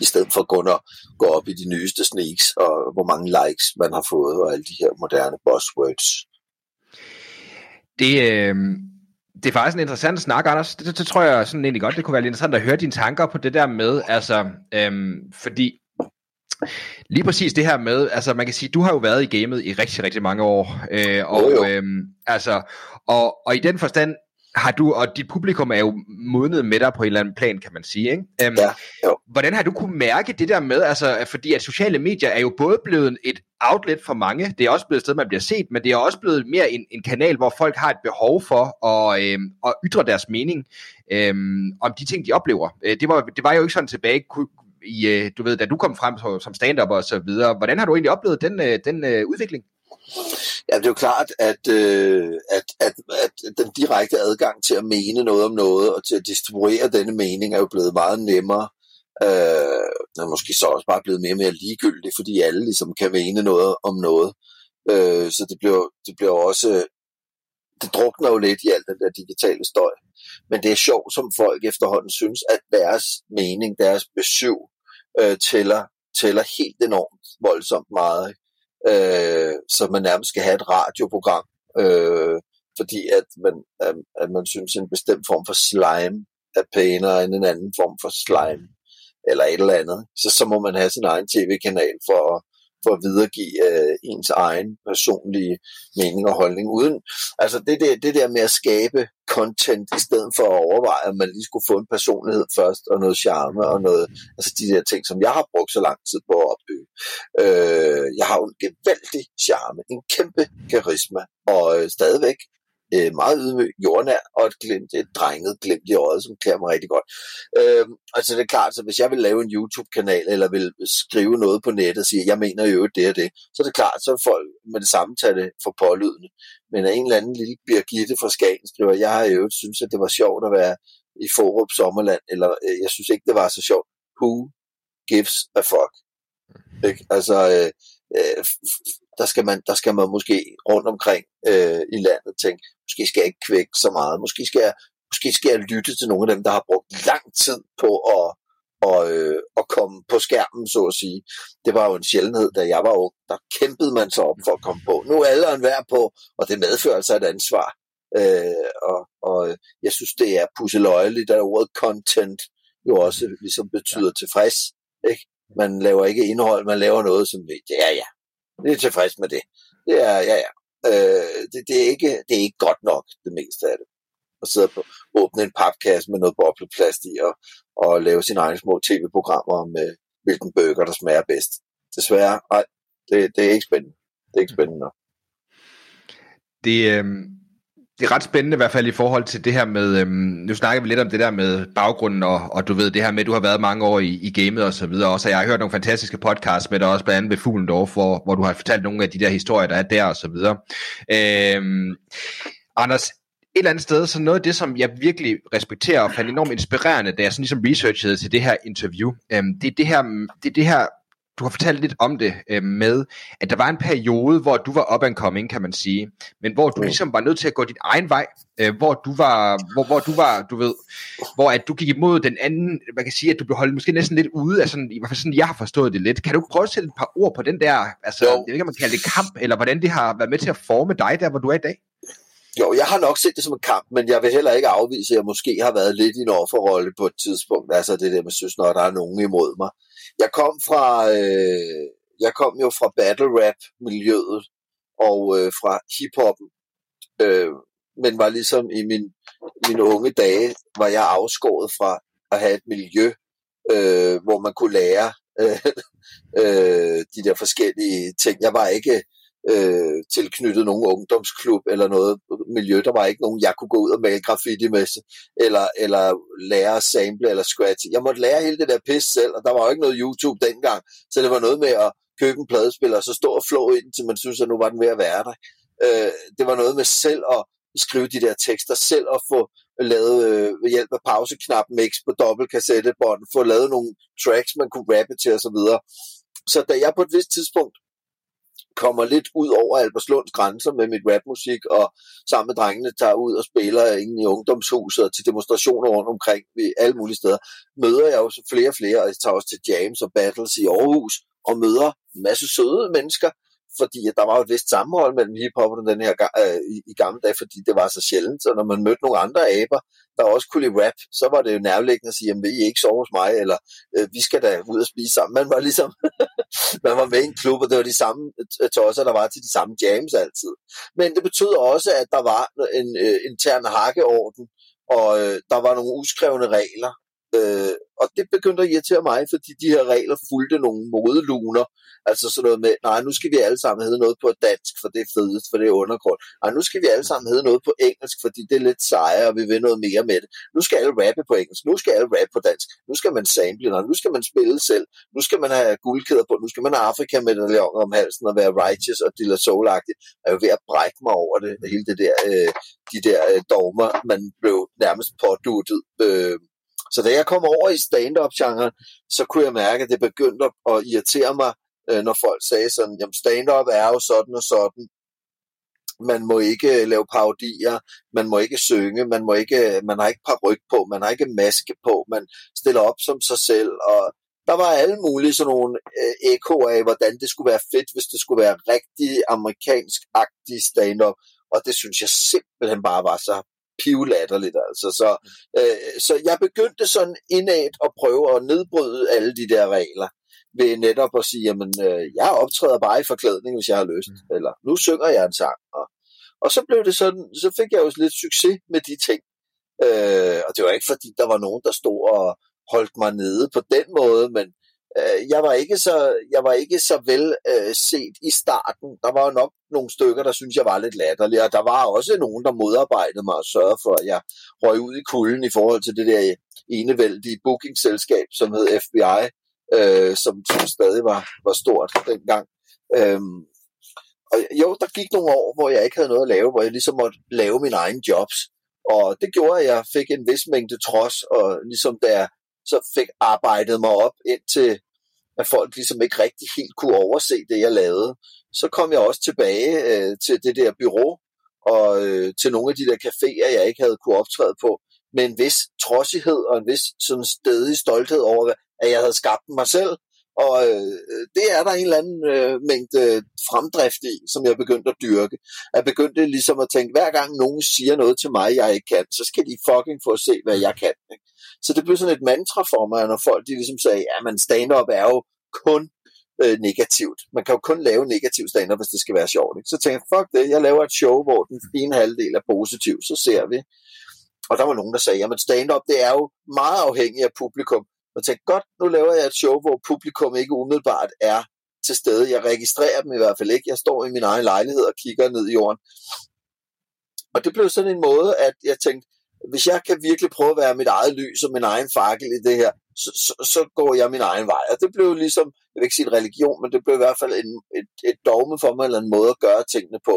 I stedet for kun at gå op i de nyeste sneaks, og hvor mange likes man har fået, og alle de her moderne buzzwords. Det, øh, det er faktisk en interessant snak, Anders. Det, det, det tror jeg sådan egentlig godt, det kunne være lidt interessant at høre dine tanker på det der med, altså, øhm, fordi lige præcis det her med, altså man kan sige, du har jo været i gamet i rigtig, rigtig mange år, øh, og, Jo, jo. øhm, altså, og, og i den forstand har du, og dit publikum er jo modnet med dig på en eller anden plan, kan man sige, ikke? Øhm, Ja, jo. Hvordan har du kunne mærke det der med, altså, fordi at sociale medier er jo både blevet et outlet for mange, det er også blevet et sted, man bliver set, men det er også blevet mere en, en kanal, hvor folk har et behov for at, øhm, at ytre deres mening øhm, om de ting, de oplever. Øh, det, var, det var jo ikke sådan tilbage, ku- i, øh, du ved, da du kom frem som- stand-up og så videre. Hvordan har du egentlig oplevet den, øh, den øh, udvikling? Ja, det er jo klart, at, øh, at, at, at den direkte adgang til at mene noget om noget, og til at distribuere denne mening, er jo blevet meget nemmere. Øh, den er måske så også bare blevet mere og mere ligegyldig, fordi alle ligesom kan mene noget om noget. Øh, så det bliver, det bliver også, det drukner jo lidt i alt den der digitale støj. Men det er sjovt, som folk efterhånden synes, at deres mening, deres besøg, øh, tæller, tæller helt enormt voldsomt meget. Ikke? øh, så man nærmest skal have et radioprogram, øh, fordi at man, at, at man synes, en bestemt form for slime er pænere end en anden form for slime, eller et eller andet. Så, så må man have sin egen tv-kanal for, at- for at videregive øh, ens egen personlige mening og holdning. Uden, altså det, der, det der med at skabe content, i stedet for at overveje, at man lige skulle få en personlighed først, og noget charme, og noget, altså de der ting, som jeg har brugt så lang tid på at opbygge. Øh, jeg har jo en gevaldig charme, en kæmpe karisma, og øh, stadigvæk øh, meget ydmyg, jordnær, og et, glimt, et drenget glimt i øjet, som klæder mig rigtig godt. Øh, altså det er klart, så hvis jeg vil lave en YouTube-kanal, eller vil skrive noget på nettet og sige, jeg mener jo det og det, så er det klart, så folk med det samme tage det for pålydende. Men en eller anden lille Birgitte fra Skagen skriver, jeg har jo synes, at det var sjovt at være i Forup Sommerland, eller øh, jeg synes ikke, det var så sjovt. Who gives a fuck? Ikke? Altså, øh, øh, der, skal man, der skal man måske rundt omkring øh, i landet tænke, måske skal jeg ikke kvække så meget, måske skal jeg, måske skal jeg lytte til nogle af dem, der har brugt lang tid på at, og, øh, at komme på skærmen, så at sige. Det var jo en sjældenhed, da jeg var ung. Der kæmpede man sig op for at komme på. Nu er alderen værd på, og det medfører altså et ansvar. Øh, og, og øh, jeg synes, det er pusseløjeligt, at ordet content jo også ligesom betyder tilfreds. Ikke? Man laver ikke indhold, man laver noget, som ja, ja, det er tilfreds med det. Det er, ja, ja. Øh, det, det, er ikke, det er ikke godt nok, det meste af det. At sidde og åbne en papkasse med noget bobleplast i, og, og lave sine egne små tv-programmer med, hvilken burger, der smager bedst. Desværre, nej, det, det er ikke spændende. Det er ikke spændende nok. Det, øh, det er ret spændende i hvert fald i forhold til det her med, øhm, nu snakker vi lidt om det der med baggrunden, og, og du ved det her med, at du har været mange år i, i gamet og så videre også, og jeg har hørt nogle fantastiske podcasts med dig også, blandt andet ved Fuglendorf, hvor, hvor du har fortalt nogle af de der historier, der er der og så videre. Øhm, Anders, et eller andet sted, så noget af det, som jeg virkelig respekterer og fandt enormt inspirerende, da jeg sådan ligesom researchede til det her interview, øhm, det er det her, det er det her du har fortalt lidt om det øh, med, at der var en periode, hvor du var up and coming, kan man sige, men hvor du Mm. ligesom var nødt til at gå din egen vej, øh, hvor du var, hvor, hvor du var, du ved, hvor at du gik imod den anden, man kan sige, at du blev holdt måske næsten lidt ude af sådan, i hvert fald sådan, jeg har forstået det lidt. Kan du prøve at sætte et par ord på den der, altså, Jo. jeg ved ikke, om man kan kalde det kamp, eller hvordan det har været med til at forme dig der, hvor du er i dag? Jo, jeg har nok set det som en kamp, men jeg vil heller ikke afvise, at jeg måske har været lidt i en offerrolle på et tidspunkt. Altså det der med, synes, når der er nogen imod mig. Jeg kom fra, øh, jeg kom jo fra battle rap miljøet og øh, fra hiphoppen, øh, men var ligesom i min, mine unge dage, var jeg afskåret fra at have et miljø, øh, hvor man kunne lære øh, <laughs> øh, de der forskellige ting. Jeg var ikke øh, tilknyttet nogen ungdomsklub eller noget miljø. Der var ikke nogen, jeg kunne gå ud og male graffiti med, eller, eller lære at sample eller scratch. Jeg måtte lære hele det der pis selv, og der var jo ikke noget YouTube dengang, så det var noget med at købe en pladespiller, og så stå og flå i den, til man synes, at nu var den ved at være der. Øh, det var noget med selv at skrive de der tekster, selv at få lavet øh, ved hjælp af pauseknap mix på dobbelt kassettebånd, få lavet nogle tracks, man kunne rappe til osv. Så, så da jeg på et vist tidspunkt kommer lidt ud over Alberslunds grænser med mit rapmusik, og sammen med drengene tager ud og spiller inde i ungdomshuset og til demonstrationer rundt omkring ved alle mulige steder, møder jeg jo flere og flere, og jeg tager også til jams og battles i Aarhus, og møder en masse søde mennesker, fordi der var et vist sammenhold mellem hiphop og den her øh, i, i gamle dage, fordi det var så sjældent, så når man mødte nogle andre aber, der også kunne lide rap, så var det jo nærliggende at sige, at I ikke sove hos mig, eller øh, vi skal da ud og spise sammen. Man var ligesom, <laughs> man var med i en klub, og det var de samme øh, tosser, der var til de samme jams altid. Men det betød også, at der var en øh, intern hakkeorden, og øh, der var nogle uskrevne regler, Øh, og det begyndte at irritere mig, fordi de her regler fulgte nogle modeluner. Altså sådan noget med, nej, nu skal vi alle sammen hedde noget på dansk, for det er fedest, for det er undergrund. Nej, nu skal vi alle sammen hedde noget på engelsk, fordi det er lidt sejere, og vi vil noget mere med det. Nu skal alle rappe på engelsk, nu skal alle rappe på dansk, nu skal man sample, og nu skal man spille selv, nu skal man have guldkæder på, nu skal man have afrika medaljoner om halsen og være righteous og dilla soul Jeg er jo ved at brække mig over det, hele det der, øh, de der øh, dogmer, man blev nærmest påduttet. Øh, så da jeg kom over i stand-up-genren, så kunne jeg mærke, at det begyndte at irritere mig, øh, når folk sagde sådan, jamen stand-up er jo sådan og sådan. Man må ikke øh, lave parodier, man må ikke synge, man, må ikke, øh, man har ikke par ryg på, man har ikke maske på, man stiller op som sig selv, og der var alle mulige sådan nogle øh, ekoer af, hvordan det skulle være fedt, hvis det skulle være rigtig amerikansk-agtig stand-up, og det synes jeg simpelthen bare var så pivlatterligt. Altså. Så, øh, så jeg begyndte sådan indad at prøve at nedbryde alle de der regler ved netop at sige, jamen, øh, jeg optræder bare i forklædning, hvis jeg har lyst, mm. eller nu synger jeg en sang. Og, og så blev det sådan, så fik jeg jo lidt succes med de ting. Øh, og det var ikke fordi, der var nogen, der stod og holdt mig nede på den måde, men Øh, jeg var ikke så jeg var ikke så vel øh, set i starten. Der var jo nok nogle stykker, der synes jeg var lidt latterlige, og der var også nogen, der modarbejdede mig og sørgede for, at jeg røg ud i kulden i forhold til det der enevældige bookingselskab, som hed FBI, øh, som, som stadig var, var stort dengang. Øhm, og jo, der gik nogle år, hvor jeg ikke havde noget at lave, hvor jeg ligesom måtte lave mine egne jobs. Og det gjorde, at jeg fik en vis mængde trods, og ligesom da jeg så fik arbejdet mig op ind til at folk ligesom ikke rigtig helt kunne overse det, jeg lavede. Så kom jeg også tilbage øh, til det der bureau, og øh, til nogle af de der caféer, jeg ikke havde kunne optræde på, med en vis trodsighed og en vis sådan stedig stolthed over, at jeg havde skabt mig selv. Og øh, det er der en eller anden øh, mængde fremdrift i, som jeg begyndte at dyrke. Jeg begyndte ligesom at tænke, hver gang nogen siger noget til mig, jeg ikke kan, så skal de fucking få at se, hvad jeg kan. Ikke? Så det blev sådan et mantra for mig, når folk de ligesom sagde, ja, men stand-up er jo kun øh, negativt. Man kan jo kun lave negativ stand-up, hvis det skal være sjovt. Ikke? Så tænkte jeg, fuck det, jeg laver et show, hvor den ene halvdel er positiv, så ser vi. Og der var nogen, der sagde, at stand-up, det er jo meget afhængig af publikum. Og jeg tænkte, godt, nu laver jeg et show, hvor publikum ikke umiddelbart er til stede. Jeg registrerer dem i hvert fald ikke. Jeg står i min egen lejlighed og kigger ned i jorden. Og det blev sådan en måde, at jeg tænkte, hvis jeg kan virkelig prøve at være mit eget lys og min egen fakkel i det her, så, så, så går jeg min egen vej. Og det blev ligesom, jeg vil ikke sige en religion, men det blev i hvert fald en, et, et dogme for mig, eller en måde at gøre tingene på.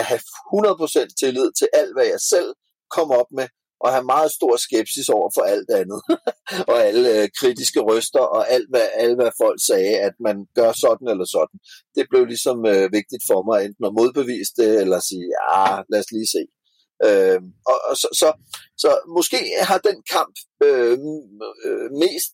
At have 100% tillid til alt, hvad jeg selv kom op med, og have meget stor skepsis over for alt andet. <laughs> og alle øh, kritiske røster, og alt hvad, alt, hvad folk sagde, at man gør sådan eller sådan. Det blev ligesom øh, vigtigt for mig, enten at modbevise det, eller sige, ja, lad os lige se. Øh, og, og så, så, så måske har den kamp øh, øh, mest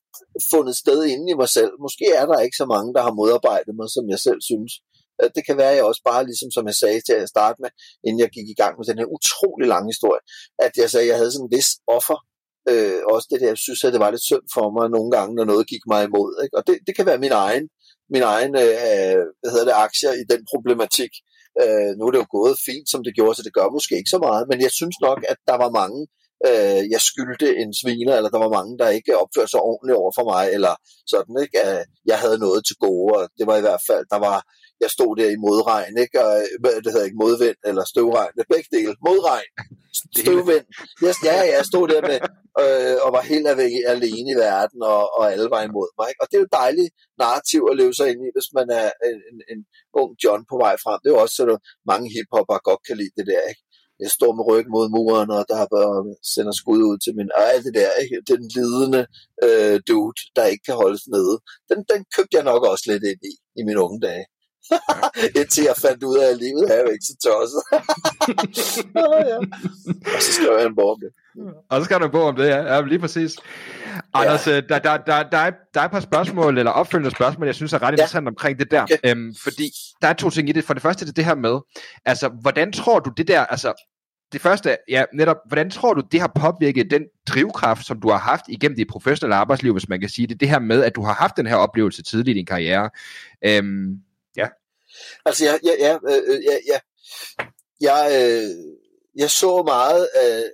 fundet sted inde i mig selv. Måske er der ikke så mange, der har modarbejdet mig, som jeg selv synes. Øh, det kan være, at jeg også bare, ligesom som jeg sagde til at starte med, inden jeg gik i gang med den her utrolig lange historie, at jeg sagde, at jeg havde sådan en vis offer. Øh, også det der, jeg synes, at det var lidt synd for mig nogle gange, når noget gik mig imod. Ikke? Og det, det kan være min egen, min egen øh, hvad hedder det, aktier i den problematik. Øh, nu er det jo gået fint, som det gjorde, så det gør måske ikke så meget, men jeg synes nok, at der var mange, øh, jeg skyldte en sviner, eller der var mange, der ikke opførte sig ordentligt over for mig, eller sådan, ikke? At jeg havde noget til gode, og det var i hvert fald, der var, jeg stod der i modregn, ikke? Og, det hedder ikke modvind, eller støvregn, det <laughs> er begge dele, modregn, støvvind. Jeg, ja, jeg stod der med, øh, og var helt alene i verden, og, og alle var imod mig, ikke? Og det er jo dejligt narrativ at leve sig ind i, hvis man er en, en, en ung John på vej frem. Det er jo også sådan, mange hiphopper godt kan lide det der, ikke? jeg står med ryggen mod muren, og der bare sender skud ud til min, og alt det der, ikke? den lidende øh, dude, der ikke kan holdes nede. Den, den købte jeg nok også lidt ind i, i mine unge dage. <laughs> Indtil jeg fandt ud af, at livet er jo ikke så tosset. <laughs> oh, ja. Og så skrev jeg en bog om det. Og så skal du en bog om det, ja. ja lige præcis. Anders, ja. Øh, der, der, der, der, er, der er et par spørgsmål, eller opfølgende spørgsmål, jeg synes er ret ja. interessant omkring det der. Okay. Øhm, fordi der er to ting i det. For det første det, det her med, altså, hvordan tror du det der, altså, det første, ja, netop, hvordan tror du, det har påvirket den drivkraft, som du har haft igennem dit professionelle arbejdsliv, hvis man kan sige det, det her med, at du har haft den her oplevelse tidligt i din karriere? Øhm. Altså, ja, ja, ja, jeg, ja. Jeg, øh, øh, øh, jeg så meget af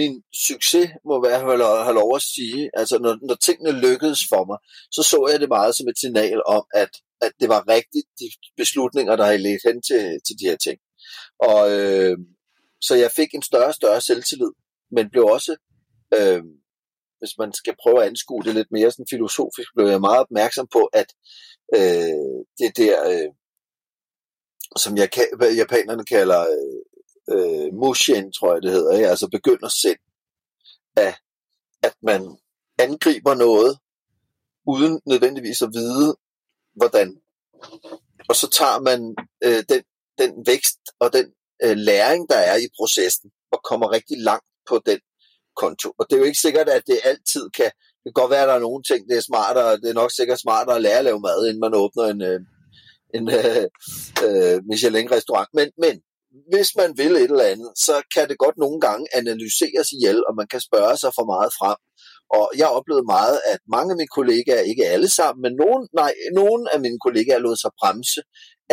min succes, må være have, have lov at sige, altså når, når tingene lykkedes for mig, så så jeg det meget som et signal om, at, at det var rigtigt, de beslutninger, der havde ledt hen til, til de her ting. Og øh, så jeg fik en større og større selvtillid, men blev også, øh, hvis man skal prøve at anskue det lidt mere sådan filosofisk, blev jeg meget opmærksom på, at øh, det der, øh, som jeg, japanerne kalder øh, øh, mushin, tror jeg det hedder, ikke? altså begynder sind, at, at man angriber noget, uden nødvendigvis at vide, hvordan. Og så tager man øh, den, den vækst og den øh, læring, der er i processen, og kommer rigtig langt på den konto. Og det er jo ikke sikkert, at det altid kan... Det kan godt være, at der er nogle ting, det er smartere, det er nok sikkert smartere at lære at lave mad, inden man åbner en, øh, en øh, øh, Michelin-restaurant. Men, men hvis man vil et eller andet, så kan det godt nogle gange analyseres ihjel, og man kan spørge sig for meget frem. Og jeg oplevede meget, at mange af mine kollegaer, ikke alle sammen, men nogen, nej, nogen af mine kollegaer lod sig bremse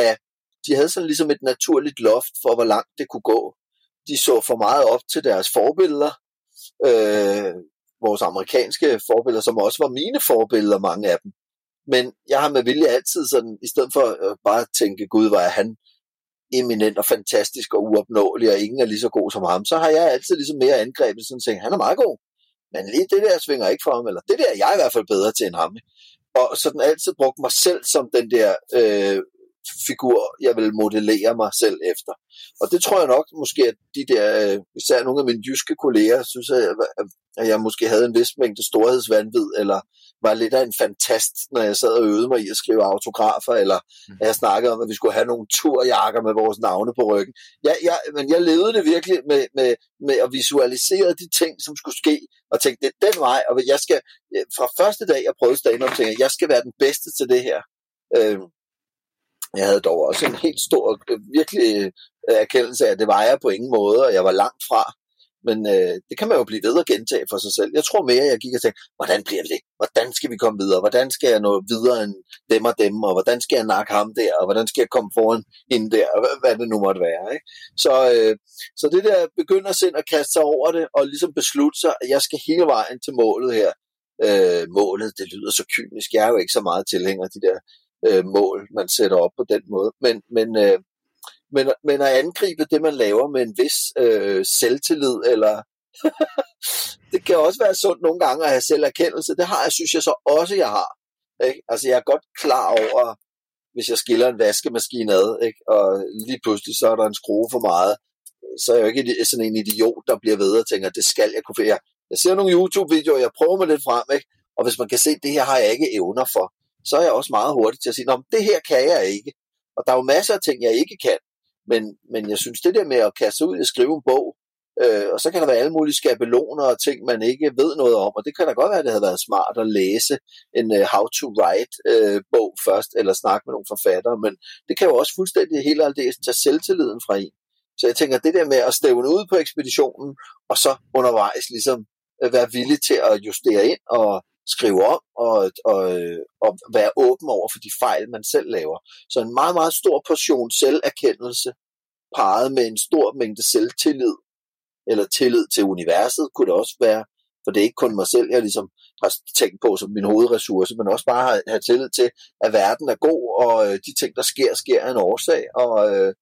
af de havde sådan ligesom et naturligt loft for, hvor langt det kunne gå. De så for meget op til deres forbilleder, øh, vores amerikanske forbilleder, som også var mine forbilleder, mange af dem. Men jeg har med vilje altid sådan, i stedet for at bare tænke, gud, var han eminent og fantastisk og uopnåelig, og ingen er lige så god som ham, så har jeg altid ligesom mere angrebet, sådan tænkt, han er meget god, men lige det der svinger ikke for ham, eller det der jeg er jeg i hvert fald bedre til end ham. Og sådan altid brugt mig selv som den der øh, figur, jeg vil modellere mig selv efter. Og det tror jeg nok måske, at de der, øh, især nogle af mine jyske kolleger, synes, at jeg måske havde en vis mængde storhedsvandvid, eller var lidt af en fantast, når jeg sad og øvede mig i at skrive autografer, eller mm. jeg snakkede om, at vi skulle have nogle turjakker med vores navne på ryggen. Jeg, jeg, men jeg levede det virkelig med, med, med at visualisere de ting, som skulle ske, og tænkte, det er den vej, og jeg skal, fra første dag, jeg prøvede stand-up, tænkte jeg, jeg skal være den bedste til det her. Øh, jeg havde dog også en helt stor, øh, virkelig øh, erkendelse af, at det var jeg på ingen måde, og jeg var langt fra. Men øh, det kan man jo blive ved at gentage for sig selv. Jeg tror mere, at jeg gik og tænkte, hvordan bliver det? Hvordan skal vi komme videre? Hvordan skal jeg nå videre end dem og dem? Og hvordan skal jeg nakke ham der? Og hvordan skal jeg komme foran hende der? Og hvad det nu måtte være. Ikke? Så, øh, så det der begynder sind at kaste sig over det, og ligesom beslutte sig, at jeg skal hele vejen til målet her. Øh, målet, det lyder så kynisk. Jeg er jo ikke så meget tilhænger af de der øh, mål, man sætter op på den måde. Men, men, øh, men, men at angribe det, man laver med en vis øh, selvtillid, eller <laughs> det kan også være sundt nogle gange at have selverkendelse. Det har jeg, synes jeg så også, jeg har. Ikke? Altså jeg er godt klar over, hvis jeg skiller en vaskemaskine ad, ikke? og lige pludselig så er der en skrue for meget, så er jeg jo ikke sådan en idiot, der bliver ved og tænker, det skal jeg kunne. Jeg, jeg ser nogle YouTube-videoer, jeg prøver mig lidt frem, ikke? og hvis man kan se, det her har jeg ikke evner for, så er jeg også meget hurtig til at sige, det her kan jeg ikke. Og der er jo masser af ting, jeg ikke kan. Men, men jeg synes, det der med at kaste ud og skrive en bog, øh, og så kan der være alle mulige skabeloner og ting, man ikke ved noget om, og det kan da godt være, at det havde været smart at læse en uh, how to write uh, bog først, eller snakke med nogle forfattere, men det kan jo også fuldstændig helt aldeles tage selvtilliden fra en. Så jeg tænker, det der med at stævne ud på ekspeditionen, og så undervejs ligesom øh, være villig til at justere ind og skrive om og, og, og være åben over for de fejl, man selv laver. Så en meget, meget stor portion selverkendelse parret med en stor mængde selvtillid, eller tillid til universet, kunne det også være. For det er ikke kun mig selv, jeg ligesom har tænkt på som min hovedressource, men også bare have, have tillid til, at verden er god, og øh, de ting, der sker, sker af en årsag. Og, øh,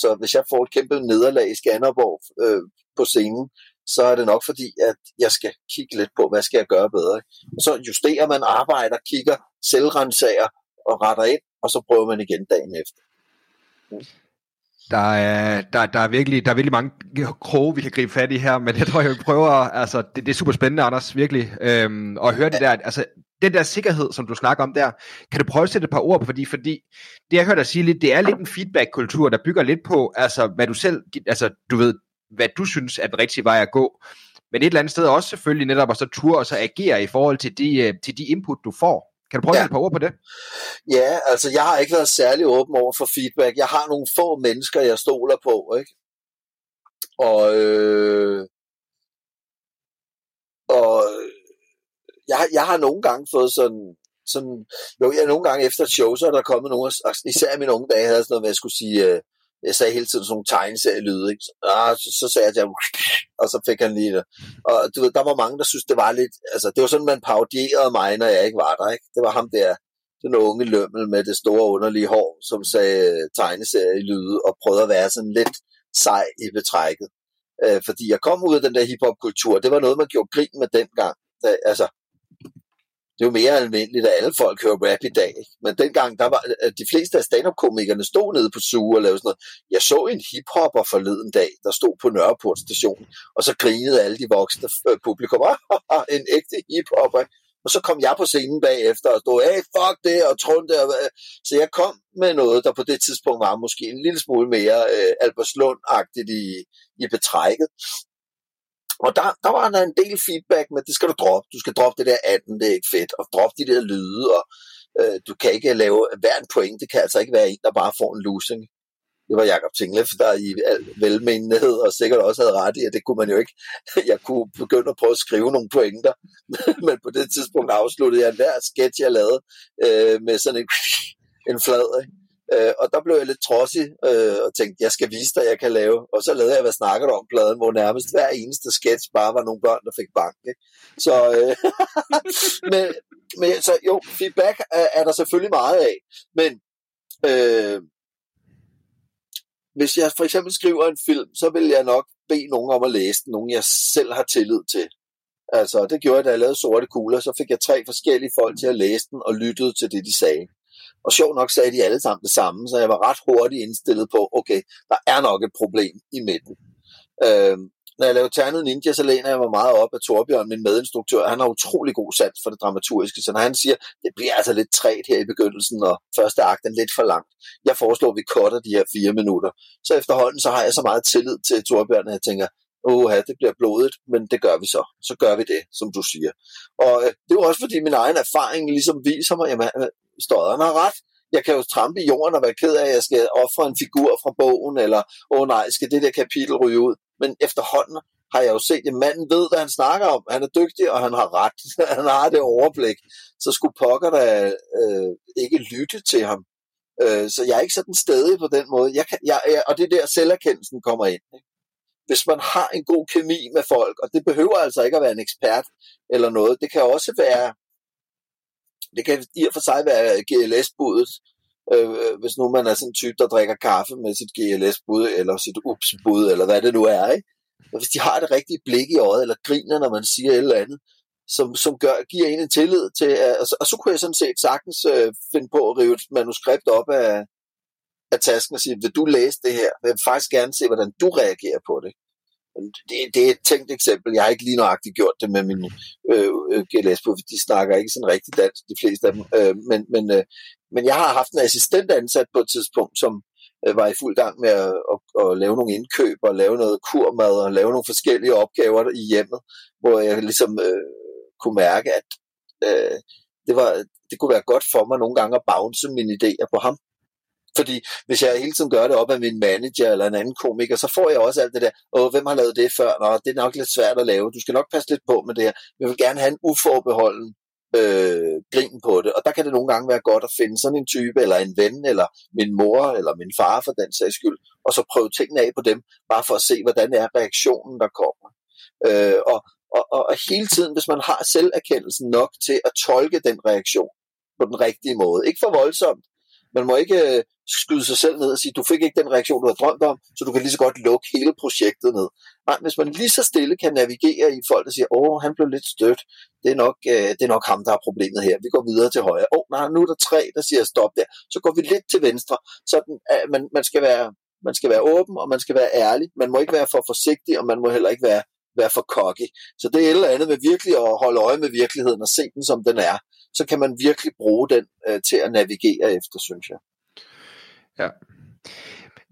så hvis jeg får et kæmpe nederlag i Skanderborg øh, på scenen, så er det nok fordi, at jeg skal kigge lidt på, hvad skal jeg gøre bedre. Og så justerer man, arbejder, kigger, selvrensager og retter ind, og så prøver man igen dagen efter. Der er, der, der, er virkelig, der er virkelig mange kroge, vi kan gribe fat i her, men jeg tror, jeg vil prøve at, altså, det, det er super spændende, Anders, virkelig, øhm, og høre det der, altså, den der sikkerhed, som du snakker om der, kan du prøve at sætte et par ord på, fordi, fordi det jeg hørte dig sige lidt, det er lidt en feedback-kultur, der bygger lidt på, altså hvad du selv, altså du ved, hvad du synes er den rigtige vej at gå, men et eller andet sted også selvfølgelig netop at så ture og så agere i forhold til de, øh, til de input, du får. Kan du prøve ja. at et par ord på det? Ja, altså jeg har ikke været særlig åben over for feedback. Jeg har nogle få mennesker, jeg stoler på, ikke? Og, øh, og jeg, jeg har nogle gange fået sådan, sådan jo, jeg nogle gange efter et show, så er der kommet nogle, især i mine unge dage, havde sådan noget med, at jeg skulle sige, øh, jeg sagde hele tiden sådan nogle tegneserielyde, ikke? Ah, så, så sagde jeg til <laughs> og så fik han lige det. Og du ved, der var mange, der synes det var lidt, altså det var sådan, man parodierede mig, når jeg ikke var der, ikke? Det var ham der, den unge lømmel med det store underlige hår, som sagde tegneserielyde og prøvede at være sådan lidt sej i betrækket. Øh, fordi jeg kom ud af den der hiphop-kultur, det var noget, man gjorde grin med dengang. Da, altså, det er jo mere almindeligt, at alle folk hører rap i dag. Ikke? Men dengang, der var de fleste af stand-up-komikerne stod nede på suge og lavede sådan noget. Jeg så en hiphopper forleden dag, der stod på Nørreport station, og så grinede alle de voksne øh, publikum. <laughs> en ægte hiphopper. Og så kom jeg på scenen bagefter og stod, hey, fuck det, og trunde og øh, Så jeg kom med noget, der på det tidspunkt var måske en lille smule mere øh, Albertslund-agtigt i, i betrækket. Og der, der var der en del feedback med, det skal du droppe. Du skal droppe det der 18, det er ikke fedt. Og droppe de der lyde, og øh, du kan ikke lave hver en point. Det kan altså ikke være en, der bare får en losing. Det var Jakob Tinglef, der i al velmenighed og sikkert også havde ret i, at det kunne man jo ikke. <laughs> Jeg kunne begynde at prøve at skrive nogle pointer, <laughs> men på det tidspunkt afsluttede jeg hver sketch, jeg lavede øh, med sådan en, <laughs> en flad. Ikke? Øh, og der blev jeg lidt trodsig øh, og tænkte, jeg skal vise dig, jeg kan lave. Og så lavede jeg, hvad snakker du om pladen, hvor nærmest hver eneste sketch bare var nogle børn, der fik bank. Ikke? Så, øh, <laughs> men, men, så jo, feedback er, er der selvfølgelig meget af. Men øh, hvis jeg for eksempel skriver en film, så vil jeg nok bede nogen om at læse den, nogen jeg selv har tillid til. Altså, det gjorde jeg, da jeg lavede Sorte Kugler, så fik jeg tre forskellige folk til at læse den og lyttede til det, de sagde. Og sjov nok sagde de alle sammen det samme, så jeg var ret hurtigt indstillet på, okay, der er nok et problem i midten. Øh, når jeg lavede Ternet Ninja, så læner jeg mig meget op af Torbjørn, min medinstruktør. Han har utrolig god sans for det dramaturgiske, så når han siger, det bliver altså lidt træt her i begyndelsen, og første akt er lidt for langt. Jeg foreslår, at vi cutter de her fire minutter. Så efterhånden, så har jeg så meget tillid til Torbjørn, at jeg tænker, åh, det bliver blodet, men det gør vi så. Så gør vi det, som du siger. Og øh, det er jo også fordi min egen erfaring ligesom viser mig, jamen, øh, Stodderen har ret. Jeg kan jo trampe i jorden og være ked af, at jeg skal ofre en figur fra bogen, eller, åh nej, skal det der kapitel ryge ud? Men efterhånden har jeg jo set, at manden ved, hvad han snakker om. Han er dygtig, og han har ret. <laughs> han har det overblik. Så skulle pokker da øh, ikke lytte til ham. Øh, så jeg er ikke sådan stedig på den måde. Jeg kan, jeg, jeg, og det er der selverkendelsen kommer ind. Ikke? Hvis man har en god kemi med folk, og det behøver altså ikke at være en ekspert eller noget. Det kan også være det kan i og for sig være GLS-budet, øh, hvis nu man er sådan en type, der drikker kaffe med sit GLS-bud, eller sit UPS-bud, eller hvad det nu er, ikke? Og hvis de har det rigtige blik i øjet, eller griner, når man siger et eller andet, som, som gør, giver en en tillid til, at, og, så, og så kunne jeg sådan set sagtens øh, finde på at rive et manuskript op af, af tasken og siger, vil du læse det her? Jeg vil faktisk gerne se, hvordan du reagerer på det. Det, det er et tænkt eksempel. Jeg har ikke lige nøjagtigt gjort det med min øh, øh GLS på, for de snakker ikke sådan rigtig dansk, de fleste af dem. Øh, men, men, øh, men jeg har haft en assistent ansat på et tidspunkt, som øh, var i fuld gang med at, at, at lave nogle indkøb og lave noget kurmad og lave nogle forskellige opgaver i hjemmet, hvor jeg ligesom øh, kunne mærke, at øh, det, var, det kunne være godt for mig nogle gange at bounce mine idéer på ham. Fordi hvis jeg hele tiden gør det op af min manager eller en anden komiker, så får jeg også alt det der, åh, hvem har lavet det før? Nå, det er nok lidt svært at lave. Du skal nok passe lidt på med det her. Jeg vil gerne have en uforbeholden øh, grin på det. Og der kan det nogle gange være godt at finde sådan en type, eller en ven, eller min mor, eller min far for den sags skyld, og så prøve tingene af på dem, bare for at se, hvordan er reaktionen, der kommer. Øh, og, og, og, og hele tiden, hvis man har selverkendelsen nok til at tolke den reaktion på den rigtige måde, ikke for voldsomt, man må ikke øh, skyde sig selv ned og sige, du fik ikke den reaktion, du havde drømt om, så du kan lige så godt lukke hele projektet ned. Nej, hvis man lige så stille kan navigere i folk, der siger, åh, han blev lidt stødt, det er nok, øh, det er nok ham, der har problemet her, vi går videre til højre. Åh, nej, nu er der tre, der siger stop der, så går vi lidt til venstre. Så at øh, man, man, skal være, man skal være åben, og man skal være ærlig. Man må ikke være for forsigtig, og man må heller ikke være, være for cocky. Så det er et eller andet med virkelig at holde øje med virkeligheden og se den, som den er. så kan man virkelig bruge den øh, til at navigere efter, synes jeg. Ja.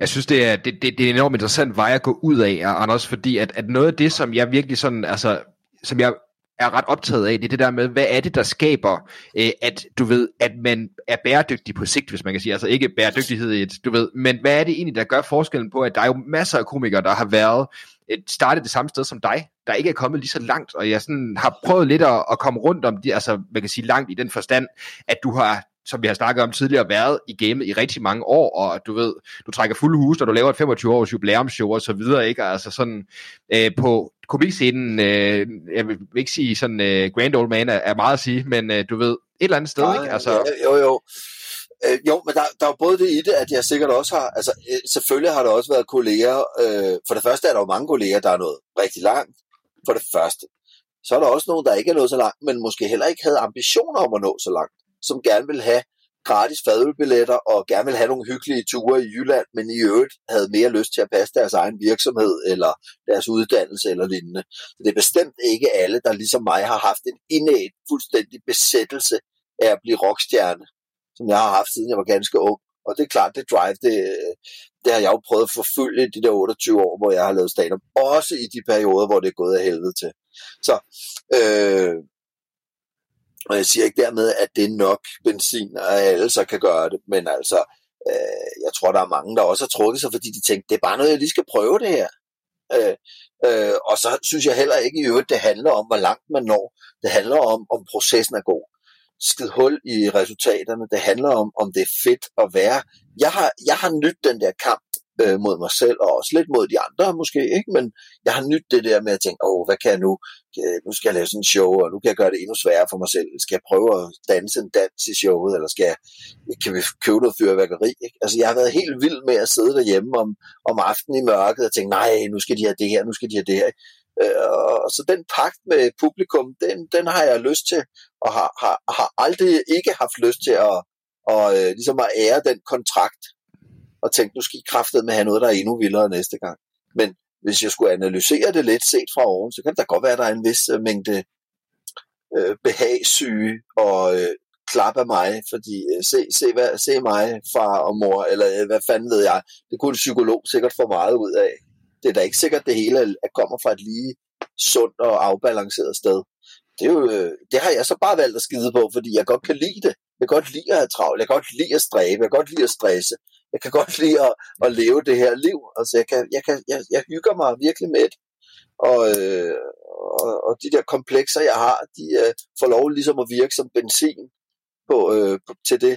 Jeg synes, det er, det, det, det er en enormt interessant vej at gå ud af, Anders, fordi at, at noget af det, som jeg virkelig sådan, altså, som jeg er ret optaget af, det er det der med, hvad er det, der skaber, øh, at du ved, at man er bæredygtig på sigt, hvis man kan sige, altså ikke bæredygtighed i et, du ved, men hvad er det egentlig, der gør forskellen på, at der er jo masser af komikere, der har været startet det samme sted som dig, der ikke er kommet lige så langt, og jeg sådan har prøvet lidt at, at komme rundt om det, altså man kan sige langt i den forstand, at du har som vi har snakket om tidligere, været i gamet i rigtig mange år, og du ved, du trækker fulde hus, og du laver et 25 års jubilæumsshow og så videre, ikke? Altså sådan, øh, på komikscenen, øh, jeg vil ikke sige sådan, øh, Grand Old Man er, er meget at sige, men øh, du ved, et eller andet sted, ja, ikke? Altså, jo, jo. Øh, jo, men der, der er jo både det i det, at jeg sikkert også har, altså øh, selvfølgelig har der også været kolleger, øh, for det første er der jo mange kolleger, der er nået rigtig langt, for det første. Så er der også nogen, der ikke er nået så langt, men måske heller ikke havde ambitioner om at nå så langt, som gerne vil have gratis fadølbilletter og gerne vil have nogle hyggelige ture i Jylland, men i øvrigt havde mere lyst til at passe deres egen virksomhed eller deres uddannelse eller lignende. Så det er bestemt ikke alle, der ligesom mig har haft en indæt fuldstændig besættelse af at blive rockstjerne som jeg har haft, siden jeg var ganske ung. Og det er klart, det drive, det, det har jeg jo prøvet at forfølge de der 28 år, hvor jeg har lavet stand Også i de perioder, hvor det er gået af helvede til. Så, øh, og jeg siger ikke dermed, at det er nok benzin, og alle så kan gøre det, men altså, øh, jeg tror, der er mange, der også har trukket sig, fordi de tænkte, det er bare noget, jeg lige skal prøve det her. Øh, øh, og så synes jeg heller ikke i øvrigt, det handler om, hvor langt man når. Det handler om, om processen er god skid hul i resultaterne. Det handler om, om det er fedt at være. Jeg har, jeg har nydt den der kamp øh, mod mig selv, og også lidt mod de andre måske, ikke? men jeg har nydt det der med at tænke, åh, hvad kan jeg nu? Øh, nu skal jeg lave sådan en show, og nu kan jeg gøre det endnu sværere for mig selv. Skal jeg prøve at danse en dans i showet, eller skal jeg, kan vi købe noget fyrværkeri? Ikke? Altså, jeg har været helt vild med at sidde derhjemme om, om aftenen i mørket og tænke, nej, nu skal de have det her, nu skal de have det her. Ikke? Øh, og så den pagt med publikum, den, den har jeg lyst til, og har, har, har aldrig ikke haft lyst til at, og, øh, ligesom at ære den kontrakt, og tænke, nu skal I kraftet med at have noget, der er endnu vildere næste gang. Men hvis jeg skulle analysere det lidt set fra oven, så kan det godt være, at der er en vis øh, mængde øh, behagsyge og øh, klap af mig, fordi øh, se, se, hvad, se mig, far og mor, eller øh, hvad fanden ved jeg, det kunne en psykolog sikkert få meget ud af det er da ikke sikkert, at det hele kommer fra et lige sundt og afbalanceret sted. Det, er jo, øh, det har jeg så bare valgt at skide på, fordi jeg godt kan lide det. Jeg kan godt lide at have travlt, jeg kan godt lide at stræbe, jeg kan godt lide at stresse, jeg kan godt lide at, at leve det her liv. Altså jeg, kan, jeg, kan, jeg, jeg hygger mig virkelig med det. Og, øh, og, og de der komplekser, jeg har, de øh, får lov ligesom at virke som benzin på, øh, på, til det,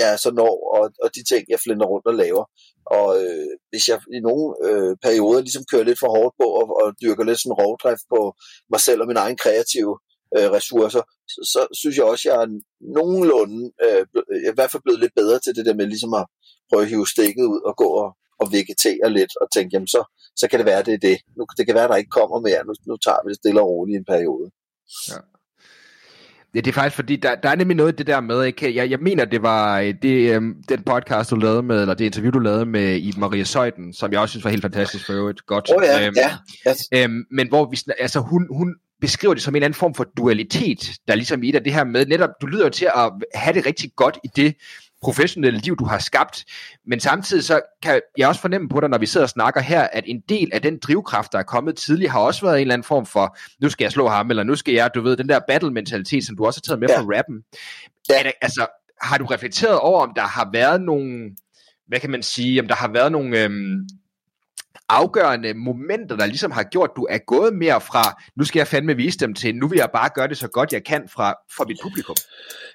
jeg så når, og, og de ting, jeg flinder rundt og laver. Og øh, hvis jeg i nogle øh, perioder ligesom kører lidt for hårdt på og, og dyrker lidt sådan rovdrift på mig selv og mine egne kreative øh, ressourcer, så, så synes jeg også, jeg er nogenlunde, øh, jeg er øh, i hvert fald blevet lidt bedre til det der med ligesom at prøve at hive stikket ud og gå og, og vegetere lidt og tænke, jamen så, så kan det være, det er det. Nu, det kan være, der ikke kommer mere. Nu, nu tager vi det stille og roligt i en periode. Ja. Ja, det er faktisk fordi, der, der er nemlig noget af det der med, ikke? Jeg, jeg mener, det var øh, det, øhm, den podcast, du lavede med, eller det interview, du lavede med i Maria Søjden, som jeg også synes var helt fantastisk for øvrigt. Godt. Oh, ja, øhm, ja. Yes. Øhm, men hvor vi, altså hun, hun beskriver det som en eller anden form for dualitet, der ligesom i det, det her med, netop, du lyder til at have det rigtig godt i det, professionelle liv, du har skabt. Men samtidig så kan jeg også fornemme på dig, når vi sidder og snakker her, at en del af den drivkraft, der er kommet tidligere, har også været en eller anden form for, nu skal jeg slå ham, eller nu skal jeg, du ved, den der battle-mentalitet, som du også har taget med ja. fra rappen. Ja. Er altså, har du reflekteret over, om der har været nogle, hvad kan man sige, om der har været nogle, øhm, afgørende momenter, der ligesom har gjort, at du er gået mere fra, nu skal jeg fandme vise dem til, nu vil jeg bare gøre det så godt jeg kan fra, for mit publikum?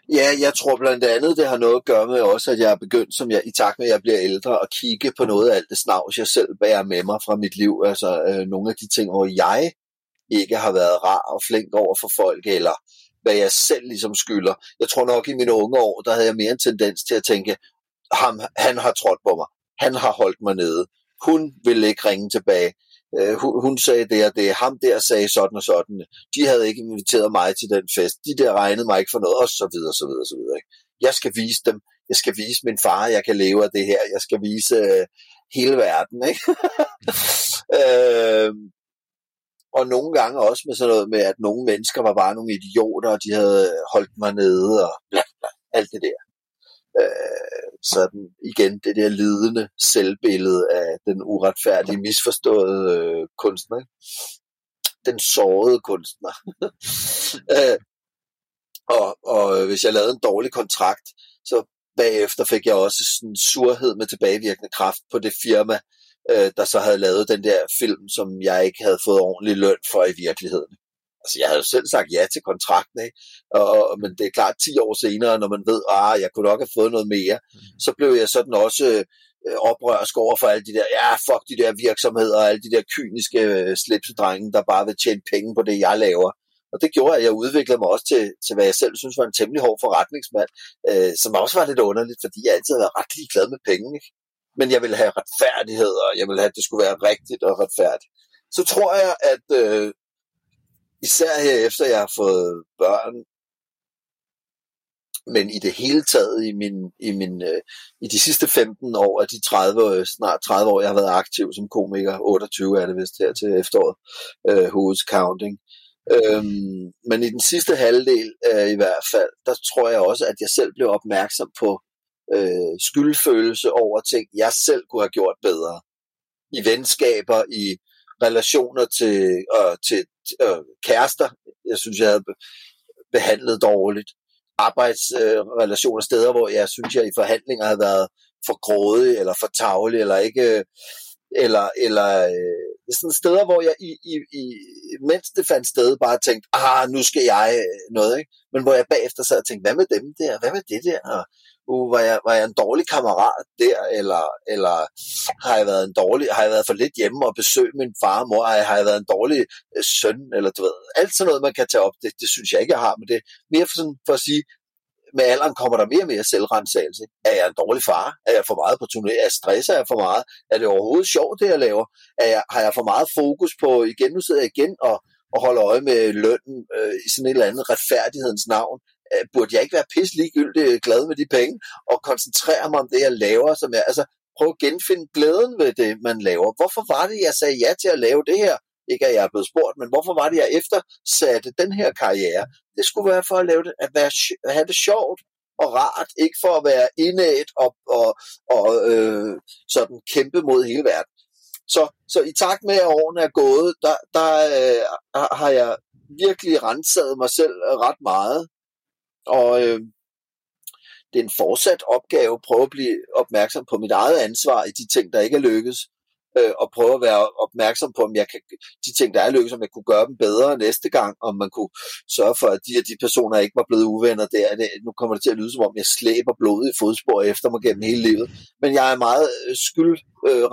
Ja, jeg tror blandt andet, det har noget at gøre med også, at jeg er begyndt, som jeg, i takt med, at jeg bliver ældre, at kigge på noget af alt det snavs, jeg selv bærer med mig fra mit liv. Altså øh, nogle af de ting, hvor jeg ikke har været rar og flink over for folk, eller hvad jeg selv ligesom skylder. Jeg tror nok, i mine unge år, der havde jeg mere en tendens til at tænke, ham, han har trådt på mig. Han har holdt mig nede. Hun ville ikke ringe tilbage. Øh, hun, hun sagde det og det, ham der sagde sådan og sådan. De havde ikke inviteret mig til den fest. De der regnede mig ikke for noget, og så videre, så videre, så videre. Ikke? Jeg skal vise dem. Jeg skal vise min far, at jeg kan leve af det her. Jeg skal vise øh, hele verden. Ikke? <laughs> øh, og nogle gange også med sådan noget med, at nogle mennesker var bare nogle idioter, og de havde holdt mig nede, og bla, bla, alt det der. Øh, sådan igen, det der lidende selvbillede af den uretfærdige, misforståede øh, kunstner. Den sårede kunstner. <laughs> øh, og, og hvis jeg lavede en dårlig kontrakt, så bagefter fik jeg også sådan surhed med tilbagevirkende kraft på det firma, øh, der så havde lavet den der film, som jeg ikke havde fået ordentlig løn for i virkeligheden. Altså, jeg havde selv sagt ja til kontrakten, ikke? Og, men det er klart, 10 år senere, når man ved, at ah, jeg kunne nok have fået noget mere, mm. så blev jeg sådan også øh, oprørsk over for alle de der, ja, fuck de der virksomheder og alle de der kyniske øh, slipsedrenge, der bare vil tjene penge på det, jeg laver. Og det gjorde, at jeg udviklede mig også til, til hvad jeg selv synes var en temmelig hård forretningsmand, øh, som også var lidt underligt, fordi jeg altid har været ret ligeglad med penge. Ikke? Men jeg ville have retfærdighed, og jeg ville have, at det skulle være rigtigt og retfærdigt. Så tror jeg, at øh, især her efter jeg har fået børn, men i det hele taget i min, i min øh, i de sidste 15 år af de 30 øh, snart 30 år jeg har været aktiv som komiker 28 er det vist her til efteråret øh, who's counting Øhm, men i den sidste halvdel øh, i hvert fald, der tror jeg også, at jeg selv blev opmærksom på øh, skyldfølelse over ting, jeg selv kunne have gjort bedre. I venskaber, i relationer til, øh, til øh, kærester, jeg synes, jeg havde behandlet dårligt. Arbejdsrelationer, øh, steder, hvor jeg synes, jeg i forhandlinger havde været for grådig, eller for tavlig, eller ikke, eller, eller øh, sådan steder, hvor jeg i, i, i, mens det fandt sted, bare tænkte, ah, nu skal jeg øh, noget, ikke? Men hvor jeg bagefter sad og tænkte, hvad med dem der? Hvad med det der? Og, uh, var, jeg, var jeg en dårlig kammerat der? Eller, eller har jeg været en dårlig, har jeg været for lidt hjemme og besøgt min far og mor? Har jeg, har været en dårlig øh, søn? Eller du ved, alt sådan noget, man kan tage op, det, det synes jeg ikke, jeg har. Men det mere for, sådan, for at sige, med alderen kommer der mere og mere selvrensagelse. Er jeg en dårlig far? Er jeg for meget på turné? Er jeg stresser jeg for meget? Er det overhovedet sjovt, det jeg laver? Er jeg, har jeg for meget fokus på, igen, nu sidder jeg igen og, og holder øje med lønnen øh, i sådan et eller andet retfærdighedens navn? Øh, burde jeg ikke være pisse ligegyldigt øh, glad med de penge og koncentrere mig om det, jeg laver? Som jeg, altså, prøv at genfinde glæden ved det, man laver. Hvorfor var det, jeg sagde ja til at lave det her? Ikke at jeg er blevet spurgt, men hvorfor var det, jeg eftersatte den her karriere? Det skulle være for at, lave det, at, være, at have det sjovt og rart, ikke for at være indæt og, og, og øh, sådan kæmpe mod hele verden. Så, så i takt med, at årene er gået, der, der øh, har jeg virkelig renset mig selv ret meget. Og øh, det er en fortsat opgave at prøve at blive opmærksom på mit eget ansvar i de ting, der ikke er lykkes øh, og prøve at være opmærksom på, om jeg kan, de ting, der er lykkedes, om jeg kunne gøre dem bedre næste gang, om man kunne sørge for, at de og de personer ikke var blevet uvenner der. Det, nu kommer det til at lyde, som om jeg slæber blodet i fodspor efter mig gennem hele livet. Men jeg er meget øh, skyld, øh,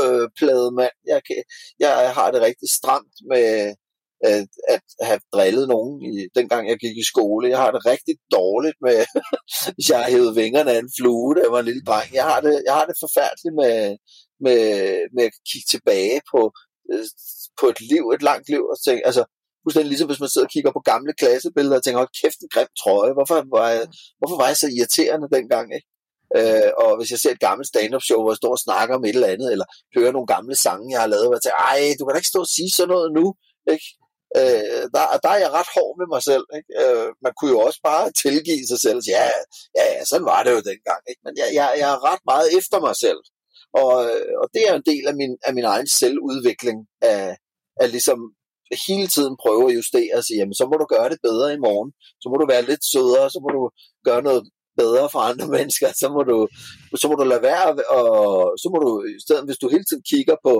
øh, mand. Jeg, kan, jeg har det rigtig stramt med, at, at have drillet nogen, i, dengang jeg gik i skole. Jeg har det rigtig dårligt med, hvis <laughs> jeg har hævet vingerne af en flue, da jeg var en lille dreng. Jeg har det, jeg har det forfærdeligt med, med, med at kigge tilbage på, øh, på et liv, et langt liv, og tænke, altså, fuldstændig ligesom hvis man sidder og kigger på gamle klassebilleder og tænker, hold kæft, en grim trøje, hvorfor var jeg, hvorfor var jeg så irriterende dengang, ikke? Øh, og hvis jeg ser et gammelt stand-up show, hvor jeg står og snakker om et eller andet, eller hører nogle gamle sange, jeg har lavet, og jeg tænker, ej, du kan da ikke stå og sige sådan noget nu, ikke? Øh, der, der er jeg ret hård med mig selv. Ikke? Øh, man kunne jo også bare tilgive sig selv og sige, ja, ja, ja, sådan var det jo dengang. Ikke? Men jeg, jeg, jeg er ret meget efter mig selv. Og, øh, og det er en del af min, af min egen selvudvikling, af, af ligesom hele tiden prøve at justere og sige, jamen så må du gøre det bedre i morgen, så må du være lidt sødere, så må du gøre noget bedre for andre <laughs> mennesker, så må du, så må du lade være, og så må du, i stedet, hvis du hele tiden kigger på,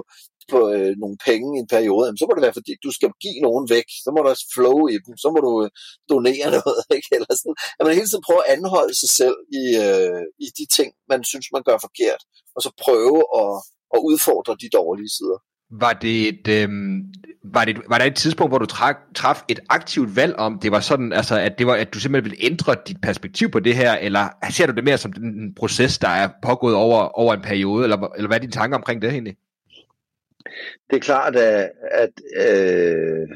på øh, nogle penge i en periode, så må det være, fordi du skal give nogen væk, så må der flow i dem, så må du øh, donere <laughs> noget, ikke? Eller sådan. At man hele tiden prøver at anholde sig selv i, øh, i de ting, man synes, man gør forkert, og så prøve at, at udfordre de dårlige sider. Var det et, øh, var det, var der et tidspunkt, hvor du træk, traf et aktivt valg om, det var sådan, altså, at, det var, at du simpelthen ville ændre dit perspektiv på det her, eller ser du det mere som en proces, der er pågået over, over en periode, eller, eller hvad er dine tanker omkring det egentlig? Det er klart, at, at øh,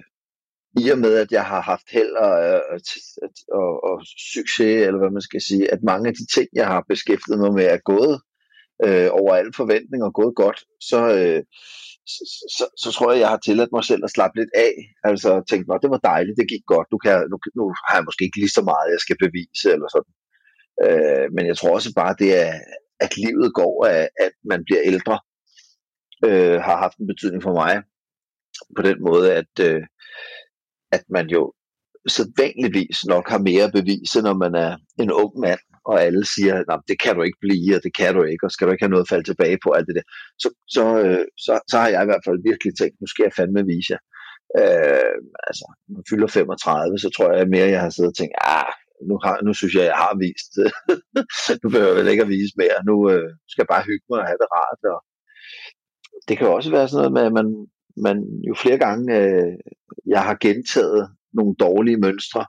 i og med, at jeg har haft held og, øh, og, og, og succes, eller hvad man skal sige, at mange af de ting, jeg har beskæftiget mig med, er gået øh, over al forventning og gået godt, så, øh, så, så, så tror jeg, jeg har tilladt mig selv at slappe lidt af. Altså tænkt mig, det var dejligt, det gik godt. Nu, kan jeg, nu, nu har jeg måske ikke lige så meget, jeg skal bevise eller sådan. Øh, men jeg tror også bare, det er, at livet går af, at man bliver ældre, øh, har haft en betydning for mig. På den måde, at, øh, at man jo sædvanligvis nok har mere bevise, når man er en ung mand, og alle siger, at det kan du ikke blive, og det kan du ikke, og skal du ikke have noget at falde tilbage på, alt det der, så, så, øh, så, så har jeg i hvert fald virkelig tænkt, nu skal jeg fandme vise jer. Øh, altså, når jeg fylder 35, så tror jeg mere, jeg har siddet og tænkt, ah, nu, har, nu synes jeg, jeg har vist. <laughs> nu behøver jeg vel ikke at vise mere. Nu øh, skal jeg bare hygge mig og have det rart. Og det kan også være sådan noget med, at man, man jo flere gange, øh, jeg har gentaget nogle dårlige mønstre,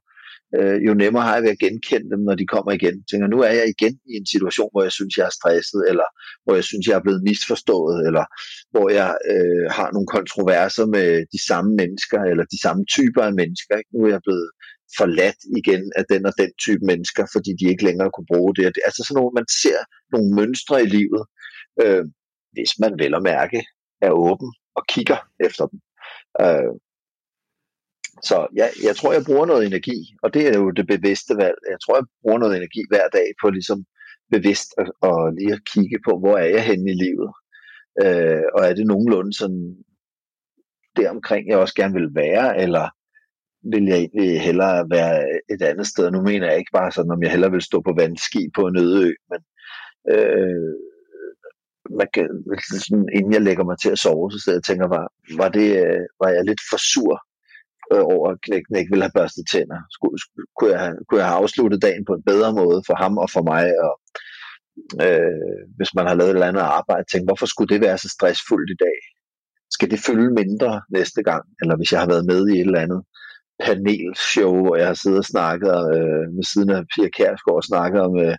øh, jo nemmere har jeg ved at genkende dem, når de kommer igen. Jeg tænker, nu er jeg igen i en situation, hvor jeg synes, jeg er stresset, eller hvor jeg synes, jeg er blevet misforstået, eller hvor jeg øh, har nogle kontroverser med de samme mennesker, eller de samme typer af mennesker. Ikke? Nu er jeg blevet forladt igen af den og den type mennesker, fordi de ikke længere kunne bruge det. altså sådan nogle, man ser nogle mønstre i livet, øh, hvis man vel og mærke er åben og kigger efter dem. Øh, så ja, jeg tror, jeg bruger noget energi, og det er jo det bevidste valg. Jeg tror, jeg bruger noget energi hver dag på ligesom bevidst at, at lige at kigge på, hvor er jeg henne i livet. Øh, og er det nogenlunde sådan deromkring, jeg også gerne vil være, eller vil jeg egentlig hellere være et andet sted. Nu mener jeg ikke bare sådan, om jeg hellere vil stå på vandski på en øde ø, men øh, man kan, sådan, inden jeg lægger mig til at sove, så jeg tænker, var, var, det, øh, var jeg lidt for sur øh, over, at knækken ikke ville have børstet tænder. Skulle, skulle, kunne, jeg kunne jeg have afsluttet dagen på en bedre måde for ham og for mig, og øh, hvis man har lavet et eller andet arbejde, tænke, hvorfor skulle det være så stressfuldt i dag? Skal det følge mindre næste gang? Eller hvis jeg har været med i et eller andet panelshow, hvor jeg har siddet og snakket øh, med siden af Pia Kærsgaard og snakket om øh,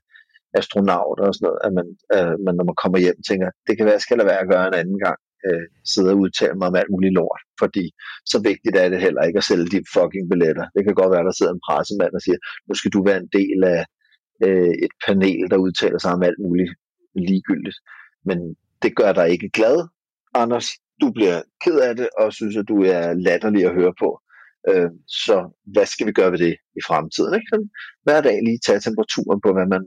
astronauter og sådan noget, at man, øh, man når man kommer hjem tænker, det kan være, skal lade være at gøre en anden gang øh, sidde og udtale mig om alt muligt lort, fordi så vigtigt er det heller ikke at sælge de fucking billetter. Det kan godt være, der sidder en pressemand og siger, nu skal du være en del af øh, et panel, der udtaler sig om alt muligt ligegyldigt. Men det gør dig ikke glad, Anders. Du bliver ked af det, og synes, at du er latterlig at høre på. Øh, så hvad skal vi gøre ved det i fremtiden? Ikke? Hver dag lige tage temperaturen på, hvad man,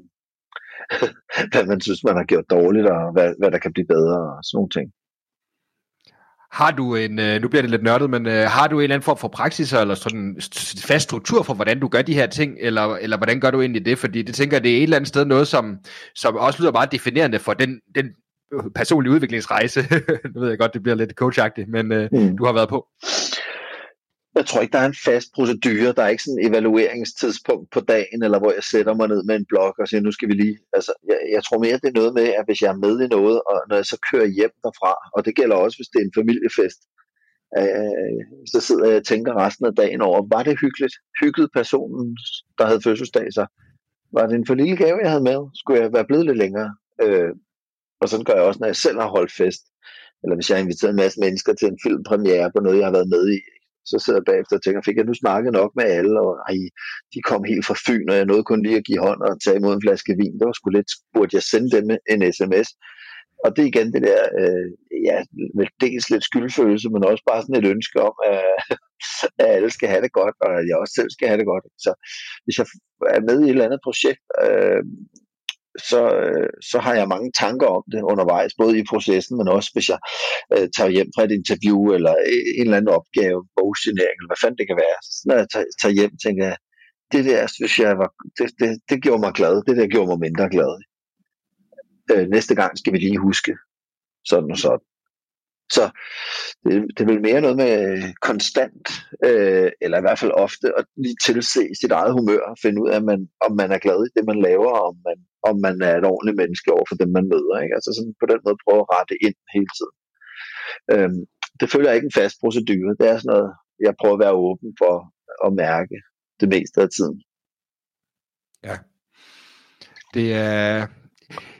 <laughs> hvad man synes, man har gjort dårligt, og hvad, hvad der kan blive bedre, og sådan nogle ting. Har du en, øh, nu bliver det lidt nørdet, men øh, har du en eller anden form for praksis, eller sådan en fast struktur for, hvordan du gør de her ting, eller, eller hvordan gør du egentlig det? Fordi det tænker jeg, det er et eller andet sted noget, som, som også lyder meget definerende for den, den personlige udviklingsrejse. <laughs> nu ved jeg godt, det bliver lidt coachagtigt, men øh, mm. du har været på. Jeg tror ikke, der er en fast procedure. Der er ikke sådan en evalueringstidspunkt på dagen, eller hvor jeg sætter mig ned med en blok og siger, nu skal vi lige... Altså, jeg, jeg tror mere, det er noget med, at hvis jeg er med i noget, og når jeg så kører hjem derfra, og det gælder også, hvis det er en familiefest, øh, så sidder jeg og tænker resten af dagen over, var det hyggeligt? Hyggede personen, der havde fødselsdag så? Var det en for lille gave, jeg havde med? Skulle jeg være blevet lidt længere? Øh, og sådan gør jeg også, når jeg selv har holdt fest. Eller hvis jeg har inviteret en masse mennesker til en filmpremiere på noget, jeg har været med i så sidder jeg bagefter og tænker, fik jeg nu snakket nok med alle, og ej, de kom helt fra Fyn, og jeg nåede kun lige at give hånd og tage imod en flaske vin. Det var sgu lidt, burde jeg sende dem en sms. Og det er igen det der, øh, ja, med dels lidt skyldfølelse, men også bare sådan et ønske om, at, <laughs> at alle skal have det godt, og at jeg også selv skal have det godt. Så hvis jeg er med i et eller andet projekt, øh, så, øh, så har jeg mange tanker om det undervejs, både i processen, men også hvis jeg øh, tager hjem fra et interview, eller øh, en eller anden opgave, bogsignering, eller hvad fanden det kan være. Så når jeg tager, tager hjem, tænker jeg, det der, synes jeg, var, det, det, det gjorde mig glad, det der gjorde mig mindre glad. Øh, næste gang skal vi lige huske sådan og sådan. Så det, det er vel mere noget med øh, konstant, øh, eller i hvert fald ofte, at lige tilse sit eget humør, og finde ud af, man, om man er glad i det, man laver, om man, om man er et ordentligt menneske over for dem, man møder. Ikke? Altså sådan på den måde prøve at rette ind hele tiden. Øhm, det følger ikke en fast procedure. Det er sådan noget, jeg prøver at være åben for at mærke det meste af tiden. Ja. Det er,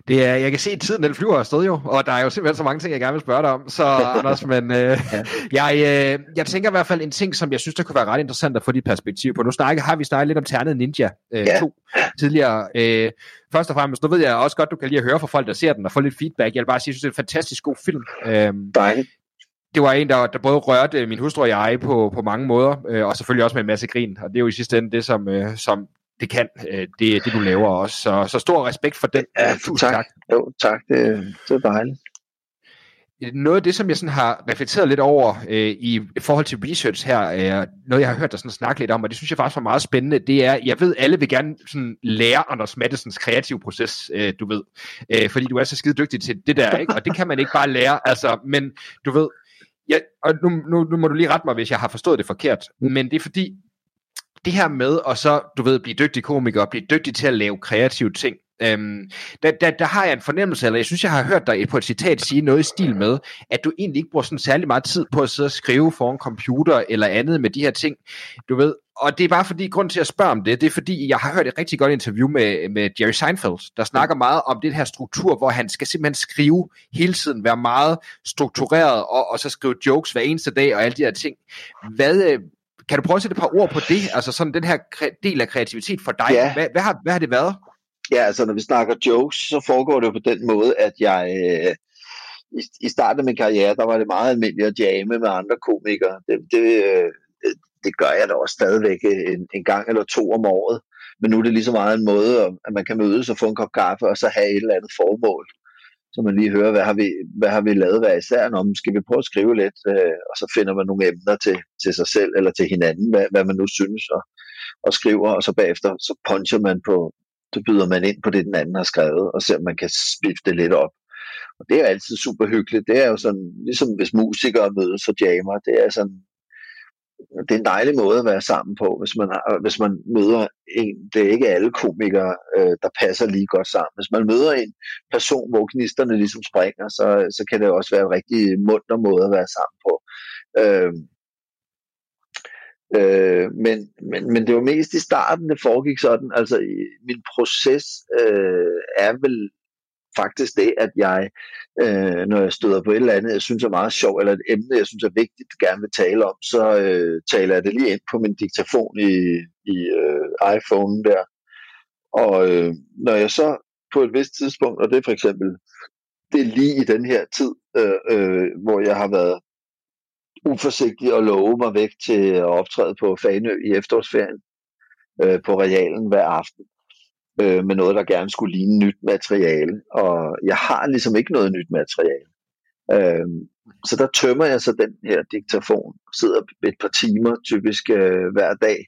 det er, jeg kan se, at tiden den flyver afsted jo, og der er jo simpelthen så mange ting, jeg gerne vil spørge dig om. Så <laughs> Anders, men øh, ja. jeg, øh, jeg tænker i hvert fald en ting, som jeg synes, der kunne være ret interessant at få dit perspektiv på. Nu snakker, har vi snakket lidt om Ternet Ninja øh, ja. to tidligere. Øh, først og fremmest, nu ved jeg også godt, du kan lige høre fra folk, der ser den, og få lidt feedback. Jeg vil bare sige, at det er en fantastisk god film. Øh, Dejligt det var en, der, der både rørte min hustru og jeg på, på mange måder, øh, og selvfølgelig også med en masse grin. Og det er jo i sidste ende det, som, øh, som det kan, øh, det, det du laver også. Så, så stor respekt for den. Ja, Tusind tak. tak. Jo, tak. Det, det er dejligt noget af det, som jeg sådan har reflekteret lidt over øh, i forhold til research her, øh, noget jeg har hørt dig sådan snakke lidt om, og det synes jeg faktisk var meget spændende, det er, jeg ved, alle vil gerne sådan lære Anders Mattesens kreative proces, øh, du ved, øh, fordi du er så skide dygtig til det der, ikke? og det kan man ikke bare lære, altså, men du ved, ja, og nu, nu, nu må du lige rette mig, hvis jeg har forstået det forkert, men det er fordi, det her med at så, du ved, blive dygtig komiker, og blive dygtig til at lave kreative ting, Øhm, der, der, der har jeg en fornemmelse, eller jeg synes, jeg har hørt dig på et citat sige noget i stil med, at du egentlig ikke bruger sådan særlig meget tid på at sidde og skrive foran computer eller andet med de her ting, du ved. Og det er bare fordi, grund til at spørge om det, det er fordi, jeg har hørt et rigtig godt interview med, med Jerry Seinfeld, der snakker meget om det her struktur, hvor han skal simpelthen skrive hele tiden, være meget struktureret, og, og så skrive jokes hver eneste dag, og alle de her ting. Hvad, øh, kan du prøve at sætte et par ord på det? Altså sådan den her del af kreativitet for dig. Ja. Hvad, hvad, har, hvad har det været? Ja, altså når vi snakker jokes, så foregår det på den måde, at jeg øh, i, i starten af min karriere, der var det meget almindeligt at jamme med andre komikere. Det, det, øh, det gør jeg da også stadigvæk en, en gang eller to om året. Men nu er det lige så meget en måde, at man kan mødes og få en kop kaffe, og så have et eller andet formål. Så man lige hører, hvad har vi, hvad har vi lavet hver især, om skal vi prøve at skrive lidt, øh, og så finder man nogle emner til, til sig selv eller til hinanden, hvad, hvad man nu synes, og, og skriver, og så bagefter så puncher man på, så byder man ind på det, den anden har skrevet, og ser, om man kan spifte lidt op. Og det er altid super hyggeligt. Det er jo sådan, ligesom hvis musikere mødes og jammer, det er sådan, det er en dejlig måde at være sammen på, hvis man, har, hvis man møder en, det er ikke alle komikere, øh, der passer lige godt sammen. Hvis man møder en person, hvor knisterne ligesom springer, så, så kan det også være en rigtig munter måde at være sammen på. Øh, Øh, men, men, men det var mest i starten, det foregik sådan. Altså, min proces øh, er vel faktisk det, at jeg, øh, når jeg støder på et eller andet, jeg synes er meget sjovt, eller et emne, jeg synes er vigtigt, gerne vil tale om, så øh, taler jeg det lige ind på min diktafon i, i øh, iPhone der. Og øh, når jeg så på et vist tidspunkt, og det er for eksempel, det er lige i den her tid, øh, øh, hvor jeg har været uforsigtig at love mig væk til at optræde på Fanø i efterårsferien øh, på realen hver aften øh, med noget, der gerne skulle ligne nyt materiale. Og jeg har ligesom ikke noget nyt materiale. Øh, så der tømmer jeg så den her diktafon, sidder et par timer typisk øh, hver dag,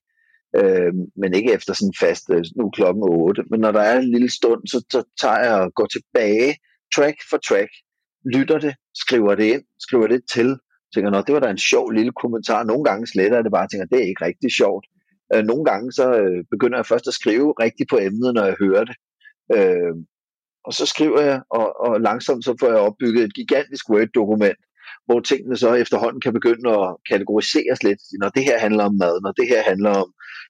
øh, men ikke efter sådan fast, øh, nu klokken 8. Men når der er en lille stund, så, så tager jeg og går tilbage, track for track, lytter det, skriver det ind, skriver det til, tænker, nå, det var da en sjov lille kommentar. Nogle gange sletter jeg det bare og tænker, det er ikke rigtig sjovt. Øh, nogle gange så øh, begynder jeg først at skrive rigtigt på emnet, når jeg hører det. Øh, og så skriver jeg, og, og langsomt så får jeg opbygget et gigantisk Word-dokument, hvor tingene så efterhånden kan begynde at kategoriseres lidt. Når det her handler om mad, når det her handler om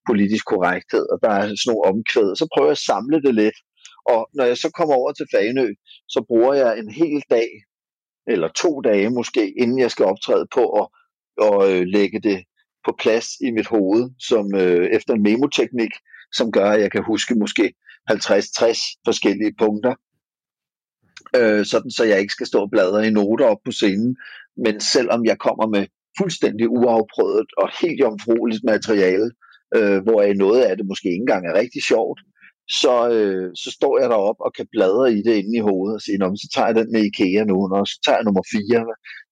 politisk korrekthed, og der er sådan nogle omkvæd, så prøver jeg at samle det lidt. Og når jeg så kommer over til Fanø, så bruger jeg en hel dag eller to dage måske, inden jeg skal optræde på at, at øh, lægge det på plads i mit hoved, som øh, efter en memoteknik, som gør, at jeg kan huske måske 50-60 forskellige punkter, øh, sådan så jeg ikke skal stå og bladre i noter op på scenen, men selvom jeg kommer med fuldstændig uafprøvet og helt jomfrueligt materiale, øh, hvor noget af det måske ikke engang er rigtig sjovt, så, øh, så står jeg derop og kan bladre i det inde i hovedet og sige, Nå, så tager jeg den med IKEA nu, og så tager jeg nummer 4,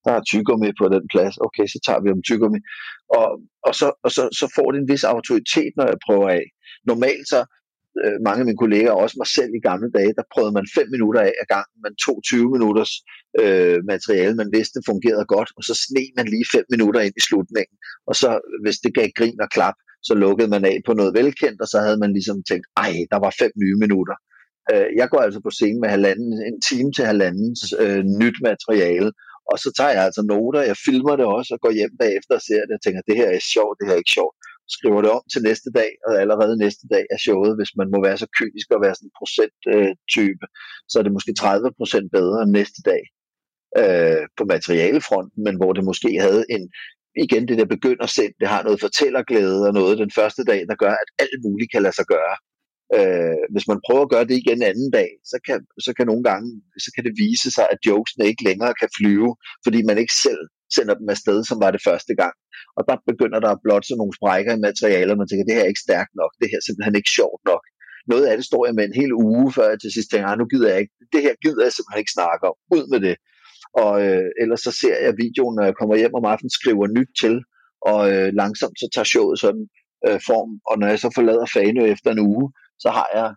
der er tyggegummi på den plads, okay, så tager vi om tyggegummi. Og, og, så, og så, så får det en vis autoritet, når jeg prøver af. Normalt så, øh, mange af mine kolleger, og også mig selv i gamle dage, der prøvede man 5 minutter af ad gangen, man tog 20 minutters øh, materiale, man vidste det fungerede godt, og så sne man lige 5 minutter ind i slutningen, og så hvis det gav grin og klap, så lukkede man af på noget velkendt, og så havde man ligesom tænkt, ej, der var fem nye minutter. Øh, jeg går altså på scenen med halvanden, en time til halvandens øh, nyt materiale, og så tager jeg altså noter, jeg filmer det også, og går hjem bagefter og ser det, og tænker, det her er sjovt, det her er ikke sjovt. Skriver det om til næste dag, og allerede næste dag er showet, hvis man må være så kynisk og være sådan en procenttype, øh, så er det måske 30% bedre end næste dag øh, på materialefronten, men hvor det måske havde en igen det der begynder sind, det har noget fortællerglæde og noget den første dag, der gør, at alt muligt kan lade sig gøre. Øh, hvis man prøver at gøre det igen anden dag, så kan, så kan nogle gange så kan det vise sig, at jokesene ikke længere kan flyve, fordi man ikke selv sender dem afsted, som var det første gang. Og der begynder der at blot sådan nogle sprækker i materialet, man tænker, det her er ikke stærkt nok, det her er simpelthen ikke sjovt nok. Noget af det står jeg med en hel uge, før jeg til sidst tænker, ah, nu gider jeg ikke, det her gider jeg simpelthen ikke snakke om, ud med det. Og øh, ellers så ser jeg videoen, når jeg kommer hjem om aftenen, skriver nyt til, og øh, langsomt så tager showet sådan øh, form. Og når jeg så forlader Fanø efter en uge, så har jeg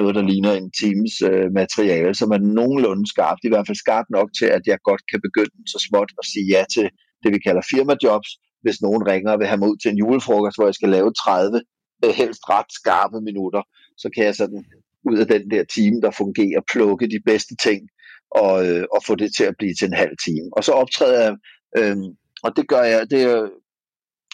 noget, der ligner en times øh, materiale, som er nogenlunde skarpt, i hvert fald skarpt nok til, at jeg godt kan begynde så småt at sige ja til det, vi kalder firmajobs, hvis nogen ringer og vil have mig ud til en julefrokost, hvor jeg skal lave 30 øh, helst ret skarpe minutter, så kan jeg sådan ud af den der time, der fungerer, plukke de bedste ting og, øh, og få det til at blive til en halv time. Og så optræder jeg, øh, og det gør jeg, det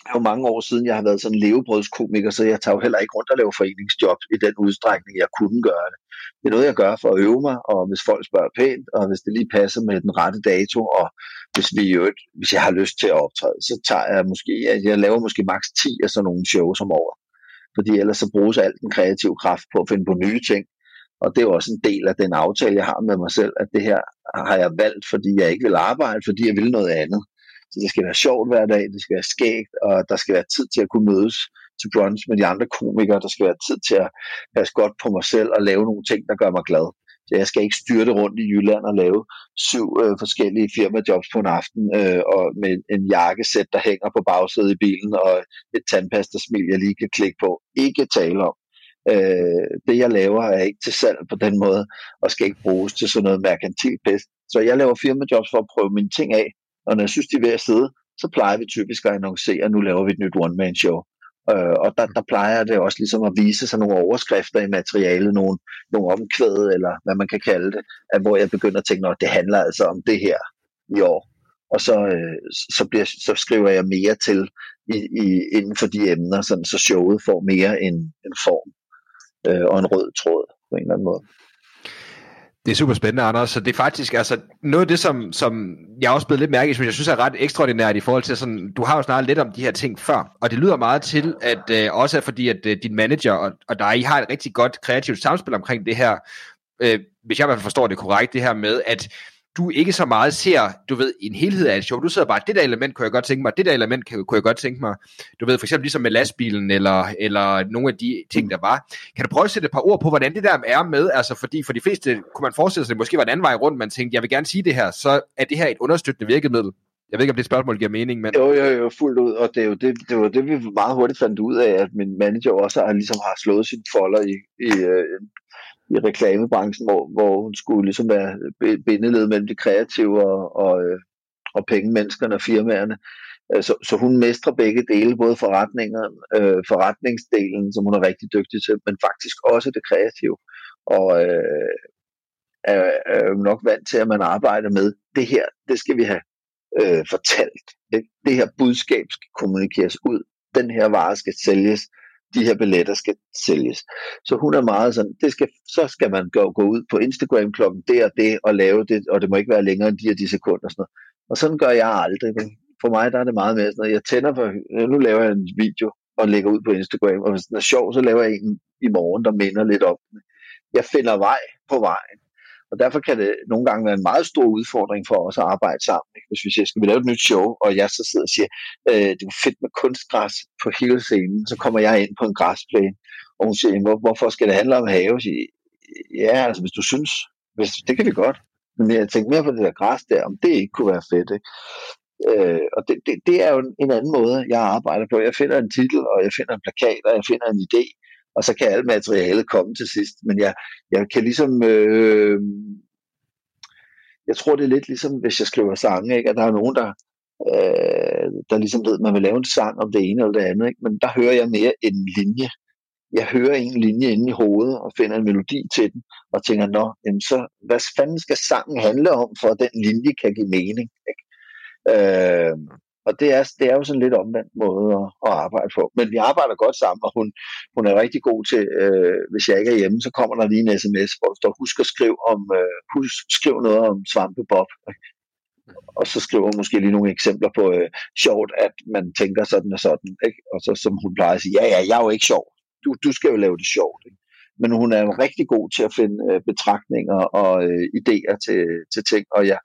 er jo mange år siden, jeg har været sådan en levebrødskomiker, så jeg tager jo heller ikke rundt og laver foreningsjob i den udstrækning, jeg kunne gøre det. Det er noget, jeg gør for at øve mig, og hvis folk spørger pænt, og hvis det lige passer med den rette dato, og hvis, vi jo, hvis jeg har lyst til at optræde, så tager jeg måske, jeg laver måske maks 10 af sådan nogle shows om året. Fordi ellers så bruges al den kreative kraft på at finde på nye ting. Og det er jo også en del af den aftale, jeg har med mig selv, at det her har jeg valgt, fordi jeg ikke vil arbejde, fordi jeg vil noget andet. Så det skal være sjovt hver dag, det skal være skægt, og der skal være tid til at kunne mødes til brunch med de andre komikere. Der skal være tid til at passe godt på mig selv og lave nogle ting, der gør mig glad. Så jeg skal ikke styrte rundt i Jylland og lave syv øh, forskellige firmajobs på en aften, øh, og med en jakkesæt, der hænger på bagsædet i bilen, og et tandpastasmil, jeg lige kan klikke på. Ikke tale om. Øh, det, jeg laver, er ikke til salg på den måde, og skal ikke bruges til sådan noget merkantil pest. Så jeg laver firmajobs for at prøve mine ting af, og når jeg synes, de er ved at sidde, så plejer vi typisk at annoncere, at nu laver vi et nyt one-man-show. Øh, og der, der plejer det også ligesom at vise sig nogle overskrifter i materialet, nogle, nogle omkvæd, eller hvad man kan kalde det, at hvor jeg begynder at tænke, at det handler altså om det her i år. Og så, øh, så, bliver, så skriver jeg mere til i, i, inden for de emner, sådan, så showet får mere en, en form øh, og en rød tråd på en eller anden måde. Det er super spændende, Anders. Så det er faktisk altså, noget af det, som, som jeg også blevet lidt mærke i, som jeg synes er ret ekstraordinært i forhold til sådan, du har jo snakket lidt om de her ting før, og det lyder meget til, at øh, også er fordi, at øh, din manager og, og dig, I har et rigtig godt kreativt samspil omkring det her, øh, hvis jeg i hvert fald forstår det korrekt, det her med, at du ikke så meget ser, du ved, en helhed af et show. Du sidder bare, det der element kunne jeg godt tænke mig, det der element kunne jeg godt tænke mig. Du ved, for eksempel ligesom med lastbilen, eller, eller nogle af de ting, der var. Kan du prøve at sætte et par ord på, hvordan det der er med, altså fordi for de fleste kunne man forestille sig, at det måske var en anden vej rundt, man tænkte, jeg vil gerne sige det her, så er det her et understøttende virkemiddel. Jeg ved ikke, om det spørgsmål giver mening, men... Jo, jo, jo, fuldt ud, og det er jo det, det, var det vi meget hurtigt fandt ud af, at min manager også har, ligesom har slået sin folder i, i øh, i reklamebranchen, hvor, hvor hun skulle ligesom være bindeled mellem det kreative og, og, øh, og pengemenneskerne og firmaerne. Øh, så, så hun mestrer begge dele, både forretninger, øh, forretningsdelen, som hun er rigtig dygtig til, men faktisk også det kreative. Og øh, er, er jo nok vant til, at man arbejder med det her, det skal vi have øh, fortalt. Ikke? Det her budskab skal kommunikeres ud. Den her vare skal sælges de her billetter skal sælges. Så hun er meget sådan, det skal, så skal man gå, gå ud på Instagram klokken det og det og lave det, og det må ikke være længere end de og de sekunder. Og sådan, noget. og sådan gør jeg aldrig. For mig der er det meget mere sådan noget, jeg tænder for, nu laver jeg en video og lægger ud på Instagram, og hvis den er sjov, så laver jeg en i morgen, der minder lidt om den. Jeg finder vej på vejen. Og derfor kan det nogle gange være en meget stor udfordring for os at arbejde sammen. Ikke? Hvis vi siger, skal vi lave et nyt show, og jeg så sidder og siger, øh, det er fedt med kunstgræs på hele scenen, så kommer jeg ind på en græsplæne, og hun siger, Hvor, hvorfor skal det handle om have? Så siger, ja, altså hvis du synes, hvis, det kan vi godt. Men jeg tænker mere på det der græs der, om det ikke kunne være fedt. Ikke? Øh, og det, det, det er jo en, en anden måde, jeg arbejder på. Jeg finder en titel, og jeg finder en plakat, og jeg finder en idé, og så kan alt materialet komme til sidst. Men jeg, jeg kan ligesom... Øh, jeg tror, det er lidt ligesom, hvis jeg skriver sange, ikke? at der er nogen, der, øh, der ligesom ved, at man vil lave en sang om det ene eller det andet. Ikke? Men der hører jeg mere en linje. Jeg hører en linje inde i hovedet og finder en melodi til den, og tænker, nå, jamen så, hvad fanden skal sangen handle om, for at den linje kan give mening? Ikke? Øh, og det er, det er jo sådan lidt omvendt måde at, at arbejde på. Men vi arbejder godt sammen, og hun, hun er rigtig god til, øh, hvis jeg ikke er hjemme, så kommer der lige en sms, hvor der står, husk at skrive, om, øh, husk, skriv noget om svampebob. <laughs> Og så skriver hun måske lige nogle eksempler på øh, sjovt, at man tænker sådan og sådan. Ikke? Og så som hun plejer at sige, ja, ja, jeg er jo ikke sjov. Du, du skal jo lave det sjovt. Ikke? Men hun er jo rigtig god til at finde øh, betragtninger og øh, idéer til, til ting, og jeg,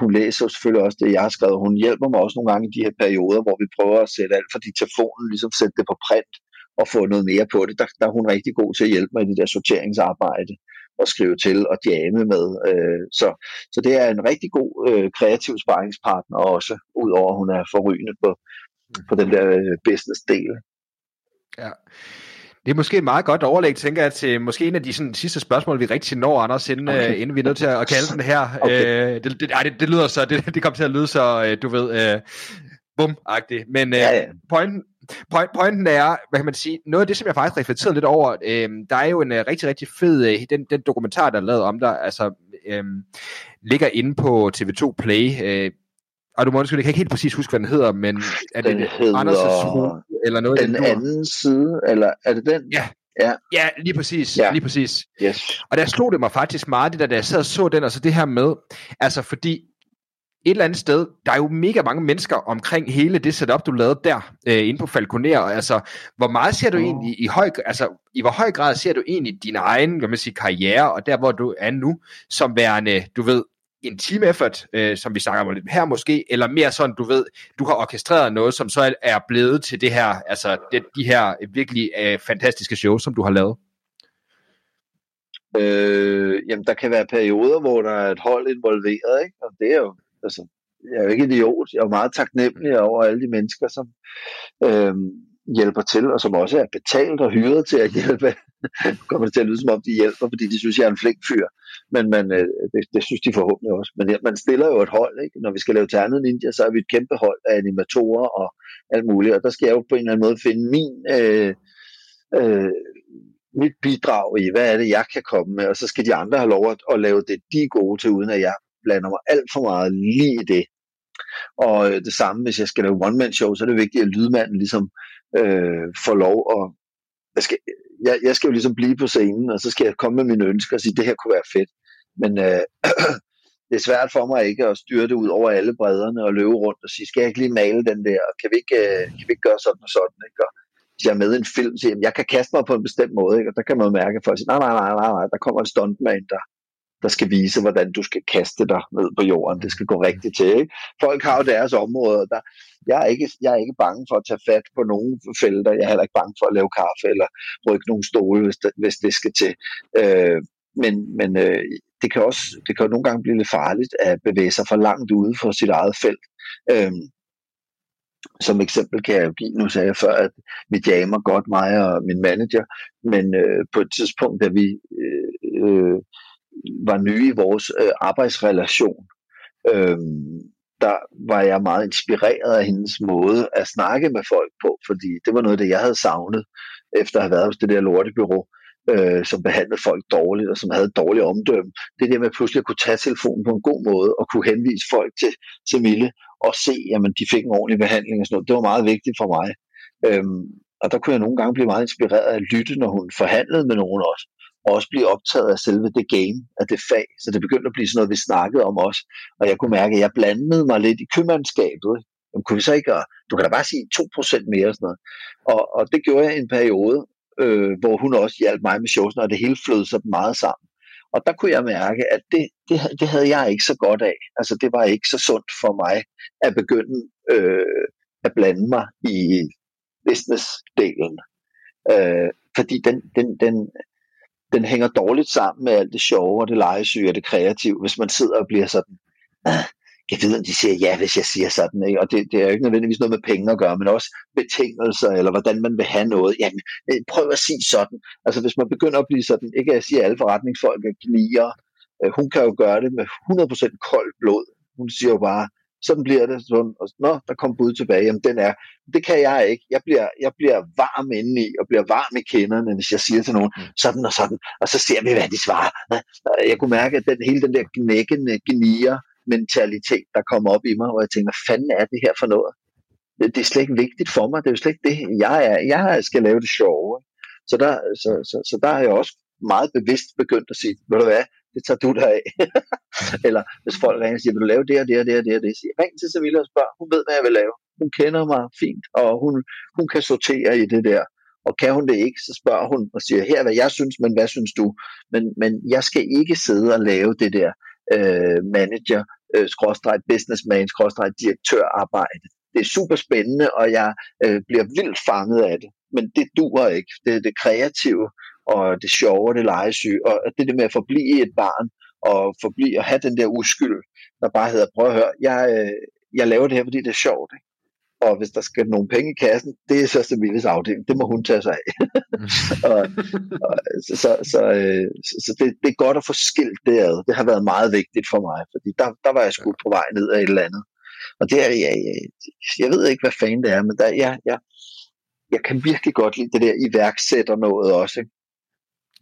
hun læser selvfølgelig også det, jeg har skrevet. Hun hjælper mig også nogle gange i de her perioder, hvor vi prøver at sætte alt fra diktafonen, ligesom sætte det på print og få noget mere på det. Der, der er hun rigtig god til at hjælpe mig i det der sorteringsarbejde og skrive til og jamme med. Øh, så, så det er en rigtig god øh, kreativ sparringspartner også, udover at hun er forrygende på, på den der øh, business-del. Ja. Det er måske et meget godt overlæg, tænker jeg, til måske en af de sådan, sidste spørgsmål, vi rigtig når, Anders, inden, okay. uh, inden vi er nødt til at kalde den her. Okay. Uh, det, det, ej, det, det, lyder så, det, det kommer til at lyde så, uh, du ved, uh, bum-agtigt. Men uh, ja, ja. Pointen, point, pointen er, hvad kan man sige, noget af det, som jeg faktisk reflekterede lidt over, uh, der er jo en uh, rigtig, rigtig fed, uh, den, den dokumentar, der er lavet om dig, altså, uh, ligger inde på TV2 Play, uh, og du må undskylde, jeg kan ikke helt præcis huske, hvad den hedder, men er den det hedder... Anders' eller noget? Den anden side, eller er det den? Ja, Ja, ja lige præcis. Ja. Lige præcis. Yes. Og der slog det mig faktisk meget, det der, da jeg sad og så den, og så det her med, altså fordi et eller andet sted, der er jo mega mange mennesker omkring hele det setup, du lavede der, øh, inde på Falconer. Altså, hvor meget ser du oh. egentlig i høj, altså, i hvor høj grad ser du egentlig din egen, kan man sige, karriere, og der, hvor du er nu, som værende, du ved, en team effort, øh, som vi snakker om her måske, eller mere sådan, du ved, du har orkestreret noget, som så er blevet til det her, altså det, de her virkelig øh, fantastiske shows, som du har lavet? Øh, jamen, der kan være perioder, hvor der er et hold involveret, ikke? Og det er jo, altså, jeg er jo ikke idiot. Jeg er jo meget taknemmelig over alle de mennesker, som øh, hjælper til, og som også er betalt og hyret til at hjælpe. kommer det til at lyde som om, de hjælper, fordi de synes, jeg er en flink fyr men man, øh, det, det synes de forhåbentlig også. Men man stiller jo et hold, ikke? når vi skal lave Ternet Ninja, så er vi et kæmpe hold af animatorer og alt muligt, og der skal jeg jo på en eller anden måde finde min, øh, øh, mit bidrag i, hvad er det, jeg kan komme med, og så skal de andre have lov at, at lave det, de er gode til, uden at jeg blander mig alt for meget lige i det. Og øh, det samme, hvis jeg skal lave one-man-show, så er det vigtigt, at lydmanden ligesom øh, får lov at jeg skal, jeg, jeg skal jo ligesom blive på scenen, og så skal jeg komme med mine ønsker og sige, det her kunne være fedt. Men øh, <clears throat> det er svært for mig ikke at styre det ud over alle bredderne og løbe rundt og sige, skal jeg ikke lige male den der? Kan vi ikke, øh, kan vi ikke gøre sådan og sådan? Ikke? Og hvis jeg er med i en film, så jeg kan kaste mig på en bestemt måde, ikke? og der kan man mærke, at folk siger, nej, nej, nej, nej, nej, der kommer en stuntman, der, der skal vise, hvordan du skal kaste dig ned på jorden. Det skal gå rigtigt til. Ikke? Folk har jo deres områder. Der, jeg, er ikke, jeg er ikke bange for at tage fat på nogle felter. Jeg er heller ikke bange for at lave kaffe eller rykke nogle stole, hvis det, hvis det skal til. Øh, men men øh, det kan også det kan nogle gange blive lidt farligt at bevæge sig for langt ude for sit eget felt. Øh, som eksempel kan jeg jo give, nu sagde jeg før, at vi jammer godt mig og min manager, men øh, på et tidspunkt, da vi øh, øh, var nye i vores øh, arbejdsrelation, øh, der var jeg meget inspireret af hendes måde at snakke med folk på, fordi det var noget af det, jeg havde savnet, efter at have været hos det der lortebyrå, øh, som behandlede folk dårligt, og som havde dårlig dårligt omdømme. Det der med pludselig at kunne tage telefonen på en god måde, og kunne henvise folk til, til Mille, og se, at de fik en ordentlig behandling og sådan noget. Det var meget vigtigt for mig. Øhm, og der kunne jeg nogle gange blive meget inspireret af at lytte, når hun forhandlede med nogen også og også blive optaget af selve det game, af det fag. Så det begyndte at blive sådan noget, vi snakkede om også. Og jeg kunne mærke, at jeg blandede mig lidt i købmandskabet. Jamen, kunne vi så ikke, du kan da bare sige 2% mere og sådan noget. Og, og det gjorde jeg i en periode, øh, hvor hun også hjalp mig med shows, og det hele flød så meget sammen. Og der kunne jeg mærke, at det, det, det havde jeg ikke så godt af. Altså det var ikke så sundt for mig at begynde øh, at blande mig i business-delen. Øh, fordi den, den, den, den hænger dårligt sammen med alt det sjove og det legesyge og det kreative, hvis man sidder og bliver sådan, ah, jeg ved, om de siger ja, hvis jeg siger sådan, ikke? og det, det er jo ikke nødvendigvis noget med penge at gøre, men også betingelser, eller hvordan man vil have noget. Jamen, øh, prøv at sige sådan. Altså, hvis man begynder at blive sådan, ikke at sige, at alle forretningsfolk er gnier, øh, hun kan jo gøre det med 100% koldt blod. Hun siger jo bare, sådan bliver det, sådan, og nå, der kom bud tilbage, jamen den er, det kan jeg ikke, jeg bliver, jeg bliver varm indeni, og bliver varm i kinderne, hvis jeg siger til nogen, mm. sådan og sådan, og så ser vi, hvad de svarer. Jeg kunne mærke, at den, hele den der knækkende, gnier mentalitet, der kom op i mig, hvor jeg tænkte, hvad fanden er det her for noget? Det, det er slet ikke vigtigt for mig, det er jo slet ikke det, jeg er, jeg skal lave det sjove. Så der, så, så, så der har jeg også meget bevidst begyndt at sige, ved du hvad, det tager du dig af. <laughs> Eller hvis folk ringer og siger, vil du lave det og det og det og det og det, siger ring til Sevilla og spørg, hun ved, hvad jeg vil lave. Hun kender mig fint, og hun, hun kan sortere i det der. Og kan hun det ikke, så spørger hun og siger, her hvad jeg synes, men hvad synes du? Men, men jeg skal ikke sidde og lave det der øh, manager øh, skråstreg businessman, skråstreg direktørarbejde. Det er super spændende, og jeg øh, bliver vildt fanget af det. Men det duer ikke. Det er det kreative, og det sjove, det legesyge, og det det med at forblive et barn, og forblive at have den der uskyld, der bare hedder, prøv at høre, jeg, øh, jeg laver det her, fordi det er sjovt. Ikke? og hvis der skal nogle penge i kassen, det er så Semiles afdeling, det må hun tage sig af. <laughs> og, og, så så, så, øh, så det, det er godt at få skilt det ad. Det har været meget vigtigt for mig, fordi der, der var jeg sgu på vej ned af et eller andet. Og det er, jeg, jeg, jeg ved ikke, hvad fanden det er, men der, jeg, jeg, jeg kan virkelig godt lide det der iværksætter noget også. Ikke?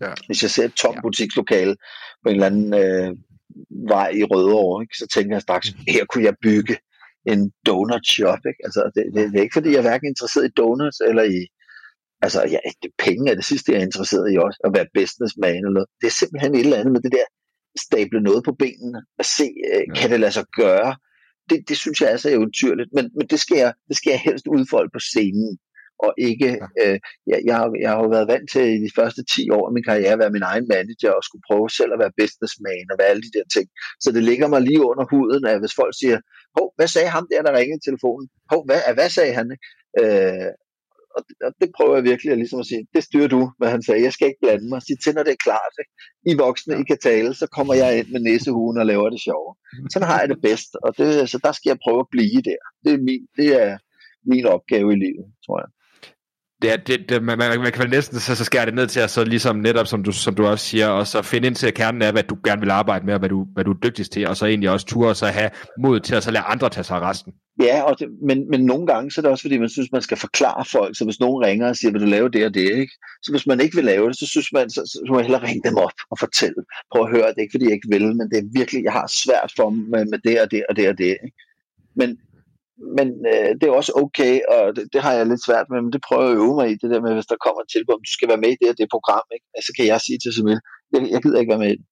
Ja. Hvis jeg ser et tom butikslokale på en eller anden øh, vej i Rødovre, ikke, så tænker jeg straks, her kunne jeg bygge en donut shop. Ikke? Altså, det, det, det, er ikke, fordi jeg er hverken interesseret i donuts eller i... Altså, ja, det, penge er det sidste, jeg er interesseret i også. At være businessman eller noget. Det er simpelthen et eller andet med det der stable noget på benene og se, øh, ja. kan det lade sig gøre? Det, det synes jeg er så eventyrligt, men, men det, skal jeg, det skal jeg helst udfolde på scenen og ikke, øh, jeg, jeg, jeg har jo været vant til i de første 10 år af min karriere at være min egen manager og skulle prøve selv at være businessman og være alle de der ting. Så det ligger mig lige under huden, at hvis folk siger, hov, hvad sagde ham der, der ringede i telefonen? Hov, hvad, hvad sagde han? Øh, og det, og det prøver jeg virkelig at, ligesom at sige, det styrer du, hvad han sagde. Jeg skal ikke blande mig. Sig til, når det er klart. Ikke? I voksne, I kan tale, så kommer jeg ind med næsehuen og laver det sjove. Sådan har jeg det bedst, og det, så der skal jeg prøve at blive der. Det er min, det er min opgave i livet, tror jeg det, det, det man, man, man kan vel næsten så, så skære det ned til at så ligesom netop, som du, som du også siger, og så finde ind til kernen af, hvad du gerne vil arbejde med, og hvad du, hvad du er dygtigst til, og så egentlig også ture og så have mod til at så lade andre tage sig af resten. Ja, og det, men, men nogle gange så er det også, fordi man synes, man skal forklare folk, så hvis nogen ringer og siger, vil du lave det og det, ikke? så hvis man ikke vil lave det, så synes man, så, så må man hellere ringe dem op og fortælle. Prøv at høre, det er ikke, fordi jeg ikke vil, men det er virkelig, jeg har svært for med, med det og det og det og det. Ikke? Men, men øh, det er også okay, og det, det har jeg lidt svært med, men det prøver jeg at øve mig i, det der med, hvis der kommer et tilbud, om du skal være med i det og det program, ikke? så kan jeg sige til Samil, jeg, jeg gider ikke være med i det.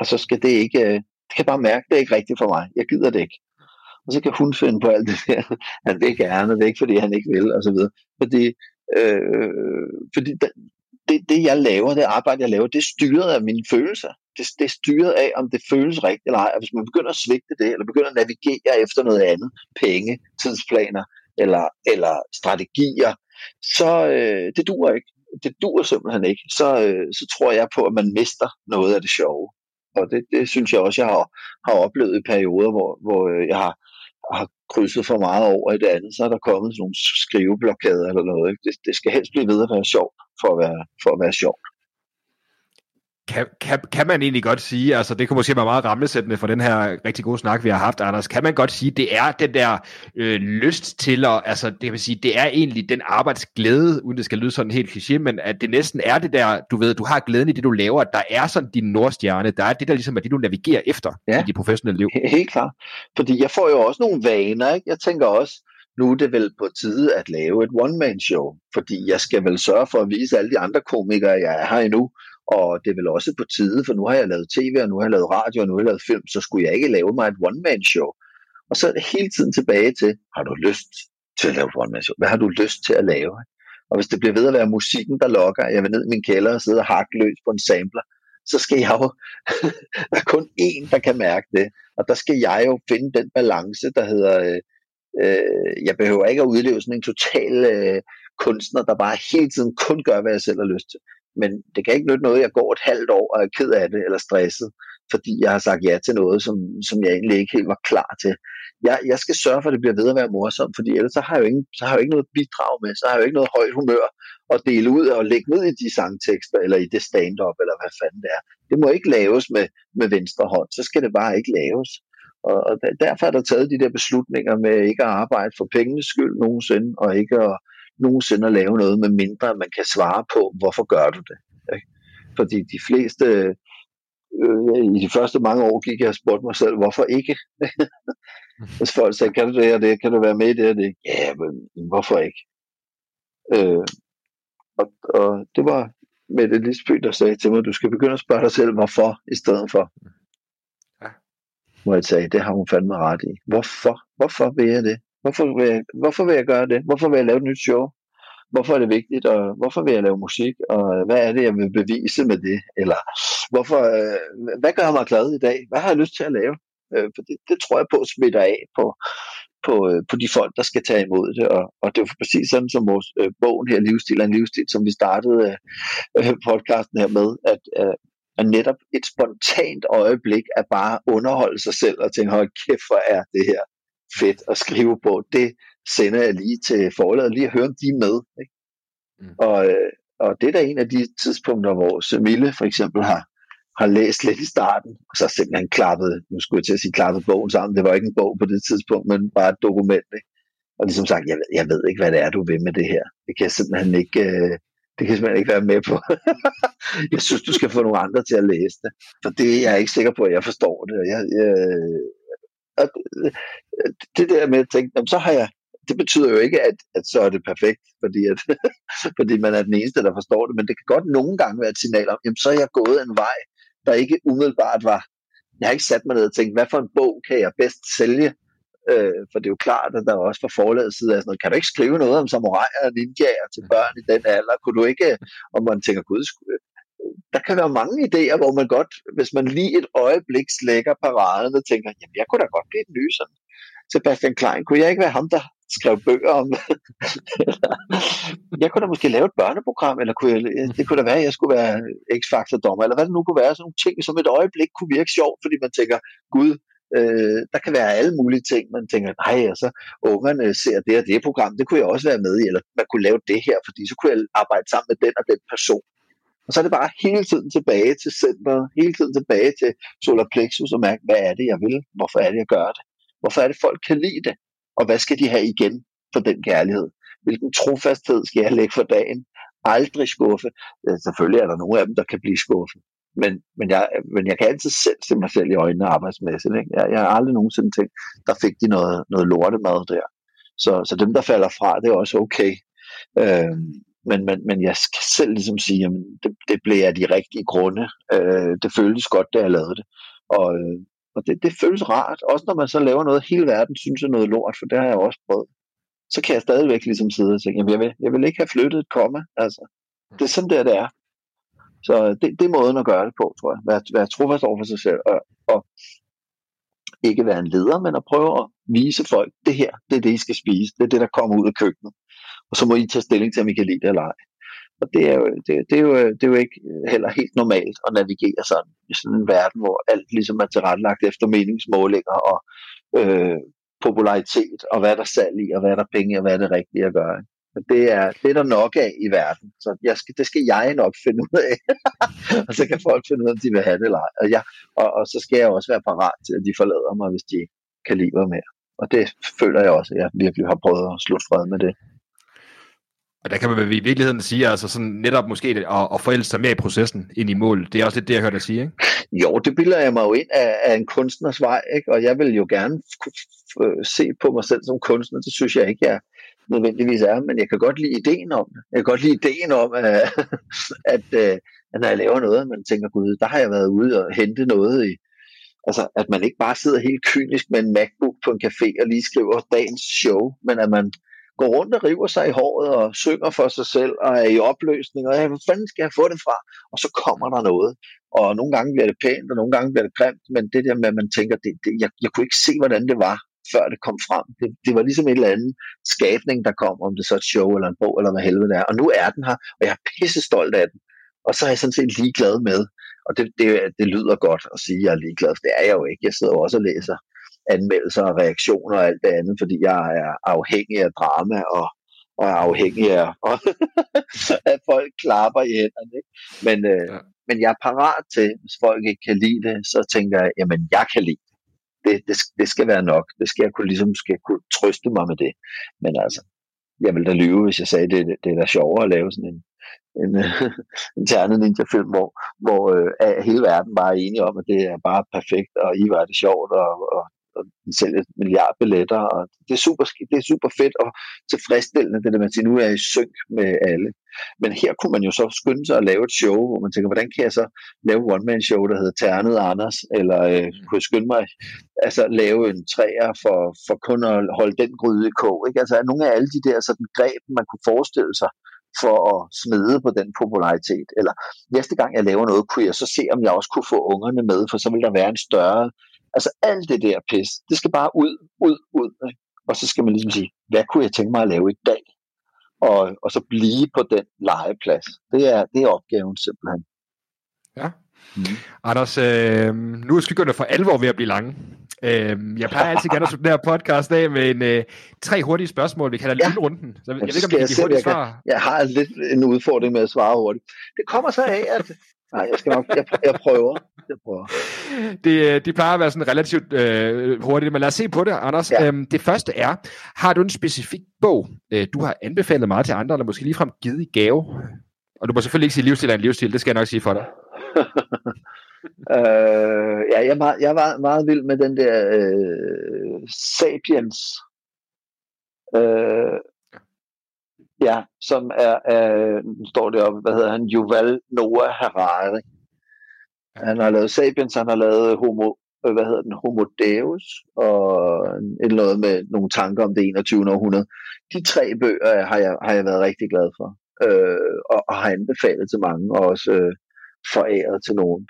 Og så skal det ikke, øh, det kan bare mærke, det er ikke rigtigt for mig, jeg gider det ikke. Og så kan hun finde på alt det der, han vil gerne, det er ikke fordi han ikke vil, og så videre. Fordi, øh, fordi det, det, jeg laver, det arbejde, jeg laver, det er styret af mine følelser. Det, det er styret af, om det føles rigtigt eller ej. Og hvis man begynder at svigte det, eller begynder at navigere efter noget andet, penge, tidsplaner eller, eller strategier, så øh, det duer ikke. Det duer simpelthen ikke. Så, øh, så tror jeg på, at man mister noget af det sjove. Og det, det synes jeg også, jeg har, har oplevet i perioder, hvor, hvor øh, jeg har, har krydset for meget over i det andet, så er der kommet sådan nogle skriveblokader eller noget. Ikke? Det, det skal helst blive ved at være sjovt for at være, for at være sjovt. Kan, kan, kan man egentlig godt sige, altså det kunne måske være meget rammesættende for den her rigtig gode snak, vi har haft, Anders, kan man godt sige, det er den der øh, lyst til at, altså det vil sige, det er egentlig den arbejdsglæde, uden det skal lyde sådan helt kliché, men at det næsten er det der, du ved, du har glæden i det, du laver, at der er sådan din nordstjerne, der er det der ligesom er det, du navigerer efter ja. i dit professionelle liv. Helt klart, fordi jeg får jo også nogle vaner, ikke? jeg tænker også, nu er det vel på tide at lave et one-man-show, fordi jeg skal vel sørge for at vise alle de andre komikere, jeg er her endnu, og det er vel også på tide, for nu har jeg lavet tv, og nu har jeg lavet radio, og nu har jeg lavet film, så skulle jeg ikke lave mig et one-man-show. Og så er det hele tiden tilbage til, har du lyst til at lave et one-man-show? Hvad har du lyst til at lave? Og hvis det bliver ved at være musikken, der lokker, jeg vil ned i min kælder og sidde og hakke løs på en sampler, så skal jeg jo, <laughs> der er kun én, der kan mærke det. Og der skal jeg jo finde den balance, der hedder, øh, øh, jeg behøver ikke at udleve sådan en total øh, kunstner, der bare hele tiden kun gør, hvad jeg selv har lyst til. Men det kan ikke nytte noget, at jeg går et halvt år og er ked af det eller stresset, fordi jeg har sagt ja til noget, som, som jeg egentlig ikke helt var klar til. Jeg, jeg skal sørge for, at det bliver ved at være morsomt, fordi ellers så har, jeg jo ingen, så har jeg jo ikke noget bidrag med, så har jeg jo ikke noget højt humør at dele ud og lægge ned i de sangtekster, eller i det stand-up, eller hvad fanden det er. Det må ikke laves med, med venstre hånd, så skal det bare ikke laves. Og, og derfor er der taget de der beslutninger med ikke at arbejde for pengenes skyld nogensinde, og ikke at nogensinde at lave noget, med mindre man kan svare på, hvorfor gør du det? Ikke? Fordi de fleste, øh, i de første mange år gik jeg og spurgte mig selv, hvorfor ikke? <laughs> Hvis folk sagde, kan du det og det, kan du være med i det og det? Ja, men hvorfor ikke? Øh, og, og det var med det Lisby, der sagde til mig, du skal begynde at spørge dig selv, hvorfor, i stedet for. Ja. Hvor jeg sagde, det har hun fandme ret i. Hvorfor? Hvorfor vil jeg det? Hvorfor vil, jeg, hvorfor vil jeg gøre det? Hvorfor vil jeg lave et nyt show? Hvorfor er det vigtigt? Og hvorfor vil jeg lave musik? Og hvad er det, jeg vil bevise med det? Eller hvorfor, øh, hvad gør mig glad i dag? Hvad har jeg lyst til at lave? Øh, for det, det tror jeg på smitter af på, på, øh, på de folk, der skal tage imod det. Og, og det er jo præcis sådan som vores øh, bogen her, Livsstil er en livsstil, som vi startede øh, podcasten her med, at, øh, at netop et spontant øjeblik er bare underholde sig selv og tænke, hold kæft, hvor er det her fedt at skrive på. Det sender jeg lige til forladet, lige at høre, om de er med. Ikke? Mm. Og, øh, og det er da en af de tidspunkter, hvor Mille for eksempel har, har læst lidt i starten, og så simpelthen klappet, nu skulle jeg til at sige klappet bogen sammen, det var ikke en bog på det tidspunkt, men bare et dokument, ikke? og ligesom sagt, jeg jeg ved ikke, hvad det er, du vil med det her. Det kan jeg simpelthen ikke, øh, det kan jeg simpelthen ikke være med på. <laughs> jeg synes, du skal få nogle andre til at læse det, for det er jeg ikke sikker på, at jeg forstår det. Jeg, jeg, og det der med at tænke, så har jeg, det betyder jo ikke, at, at så er det perfekt, fordi, at, <laughs> fordi man er den eneste, der forstår det, men det kan godt nogle gange være et signal om, jamen så er jeg gået en vej, der ikke umiddelbart var, jeg har ikke sat mig ned og tænkt, hvad for en bog kan jeg bedst sælge, øh, for det er jo klart, at der også fra forladet side er sådan noget, kan du ikke skrive noget om samuraier og ninjaer til børn i den alder, kunne du ikke, og man tænker, gud, der kan være mange idéer, hvor man godt, hvis man lige et øjeblik slækker paraden og tænker, jamen jeg kunne da godt blive den nye sådan. Sebastian Klein, kunne jeg ikke være ham, der skrev bøger om. jeg kunne da måske lave et børneprogram, eller kunne jeg, det kunne da være, at jeg skulle være X-Factor dommer, eller hvad det nu kunne være, sådan nogle ting, som et øjeblik kunne virke sjovt, fordi man tænker, gud, øh, der kan være alle mulige ting, man tænker, nej, altså, ungerne ser det og det program, det kunne jeg også være med i, eller man kunne lave det her, fordi så kunne jeg arbejde sammen med den og den person. Og så er det bare hele tiden tilbage til centret, hele tiden tilbage til solar plexus og mærke, hvad er det, jeg vil? Hvorfor er det, jeg gør det? Hvorfor er det, folk kan lide det? Og hvad skal de have igen for den kærlighed? Hvilken trofasthed skal jeg lægge for dagen? Aldrig skuffe. Selvfølgelig er der nogle af dem, der kan blive skuffet. Men, men, jeg, men jeg kan altid selv se mig selv i øjnene arbejdsmæssigt. Ikke? Jeg, jeg har aldrig nogensinde tænkt, der fik de noget, noget lortemad der. Så, så dem, der falder fra, det er også okay. Øh, men, men, men jeg skal selv ligesom sige, at det, det blev af de rigtige grunde. Øh, det føltes godt, da jeg lavede det. Og, øh, og det, det føles rart, også når man så laver noget, hele verden synes er noget lort, for det har jeg også prøvet. Så kan jeg stadigvæk ligesom sidde og tænke, jamen jeg vil, jeg vil ikke have flyttet et komma. Altså, det er sådan der, det er. Så øh, det, det er måden at gøre det på, tror jeg. Være, være trofast over for sig selv, og, og ikke være en leder, men at prøve at vise folk, det her, det er det, I skal spise. Det er det, der kommer ud af køkkenet og så må I tage stilling til, om I kan lide det eller ej. Og det er, jo, det, det, er jo, det er jo ikke øh, heller helt normalt at navigere sådan i sådan en verden, hvor alt ligesom er tilrettelagt efter meningsmålinger og øh, popularitet, og hvad er der salg i, og hvad er der penge, og hvad er det rigtige at gøre. Men det er, det er der nok af i verden, så jeg skal, det skal jeg nok finde ud af. <laughs> og så kan folk finde ud af, om de vil have det eller ej. Og, jeg, og, og så skal jeg også være parat til, at de forlader mig, hvis de kan lide mig mere. Og det føler jeg også, at jeg virkelig har prøvet at slutte fred med det. Og der kan man i virkeligheden sige, altså sådan netop måske at, at forælde sig mere i processen ind i målet. Det er også lidt det, jeg hørte dig sige, ikke? Jo, det bilder jeg mig jo ind af, af en kunstners vej, ikke? og jeg vil jo gerne se på mig selv som kunstner. Det synes jeg ikke, jeg nødvendigvis er, men jeg kan godt lide ideen om det. Jeg kan godt lide ideen om, <laughs> at, at, at når jeg laver noget, man tænker, gud, der har jeg været ude og hente noget i, Altså, at man ikke bare sidder helt kynisk med en MacBook på en café og lige skriver dagens show, men at man går rundt og river sig i håret og synger for sig selv og er i opløsning, og ja, hvor fanden skal jeg få det fra? Og så kommer der noget. Og nogle gange bliver det pænt, og nogle gange bliver det grimt, men det der med, at man tænker, det, det, jeg, jeg kunne ikke se, hvordan det var, før det kom frem. Det, det var ligesom en eller anden skabning, der kom, om det så er et show eller en bog, eller hvad helvede det er. Og nu er den her, og jeg er pisse stolt af den. Og så er jeg sådan set ligeglad med, og det, det, det lyder godt at sige, at jeg er ligeglad, for det er jeg jo ikke. Jeg sidder jo også og læser anmeldelser og reaktioner og alt det andet, fordi jeg er afhængig af drama og, og er afhængig af, og <laughs> at folk klapper i hænderne. Ikke? Men, øh, ja. men jeg er parat til, hvis folk ikke kan lide det, så tænker jeg, jamen jeg kan lide det. Det, det, det skal være nok. Det skal jeg kunne, ligesom, skal kunne trøste mig med det. Men altså, jeg ville da lyve, hvis jeg sagde, det, det, er da sjovere at lave sådan en, en, <laughs> en ternet ninja-film, hvor, hvor øh, hele verden bare er enige om, at det er bare perfekt, og I var det sjovt, og, og og den sælger et milliard billetter, og det er super, det er super fedt og tilfredsstillende, det der man siger, nu er i synk med alle. Men her kunne man jo så skynde sig at lave et show, hvor man tænker, hvordan kan jeg så lave one-man-show, der hedder Ternet Anders, eller øh, mm. kunne jeg skynde mig altså lave en træer for, for kun at holde den gryde i kog. Ikke? Altså nogle af alle de der sådan, greb, man kunne forestille sig, for at smide på den popularitet. Eller næste gang jeg laver noget, kunne jeg så se, om jeg også kunne få ungerne med, for så vil der være en større Altså alt det der pis, det skal bare ud, ud, ud. Ikke? Og så skal man ligesom sige, hvad kunne jeg tænke mig at lave i dag? Og, og så blive på den legeplads. Det er, det er opgaven simpelthen. Ja. Mm. Anders, øh, nu er skyggerne for alvor ved at blive lange. Øh, jeg plejer altid gerne at slutte den her podcast af med en, øh, tre hurtige spørgsmål. Vi kalder det ja. runden. Så jeg, jeg ved ikke, om jeg, kan hurtigt svar. Jeg, jeg har lidt en udfordring med at svare hurtigt. Det kommer så af, at... Nej, jeg, skal nok, jeg, jeg prøver. Jeg prøver. Det, øh, de plejer at være sådan relativt øh, hurtigt, men lad os se på det, Anders. Ja. Øhm, det første er, har du en specifik bog, øh, du har anbefalet meget til andre, eller måske ligefrem givet i gave? Og du må selvfølgelig ikke sige livsstil er en livsstil, det skal jeg nok sige for dig. <laughs> øh, ja, jeg, var, jeg var meget vild med den der øh, Sapiens. Øh, ja, som er, er nu står det op, hvad hedder han, Yuval Noah Harari. Han har lavet Sapiens, han har lavet Homo, øh, hvad hedder den, Homo Deus, og et noget med nogle tanker om det 21. århundrede. De tre bøger har jeg, har jeg været rigtig glad for, øh, og, og har anbefalet til mange, og også øh, foræret til nogen.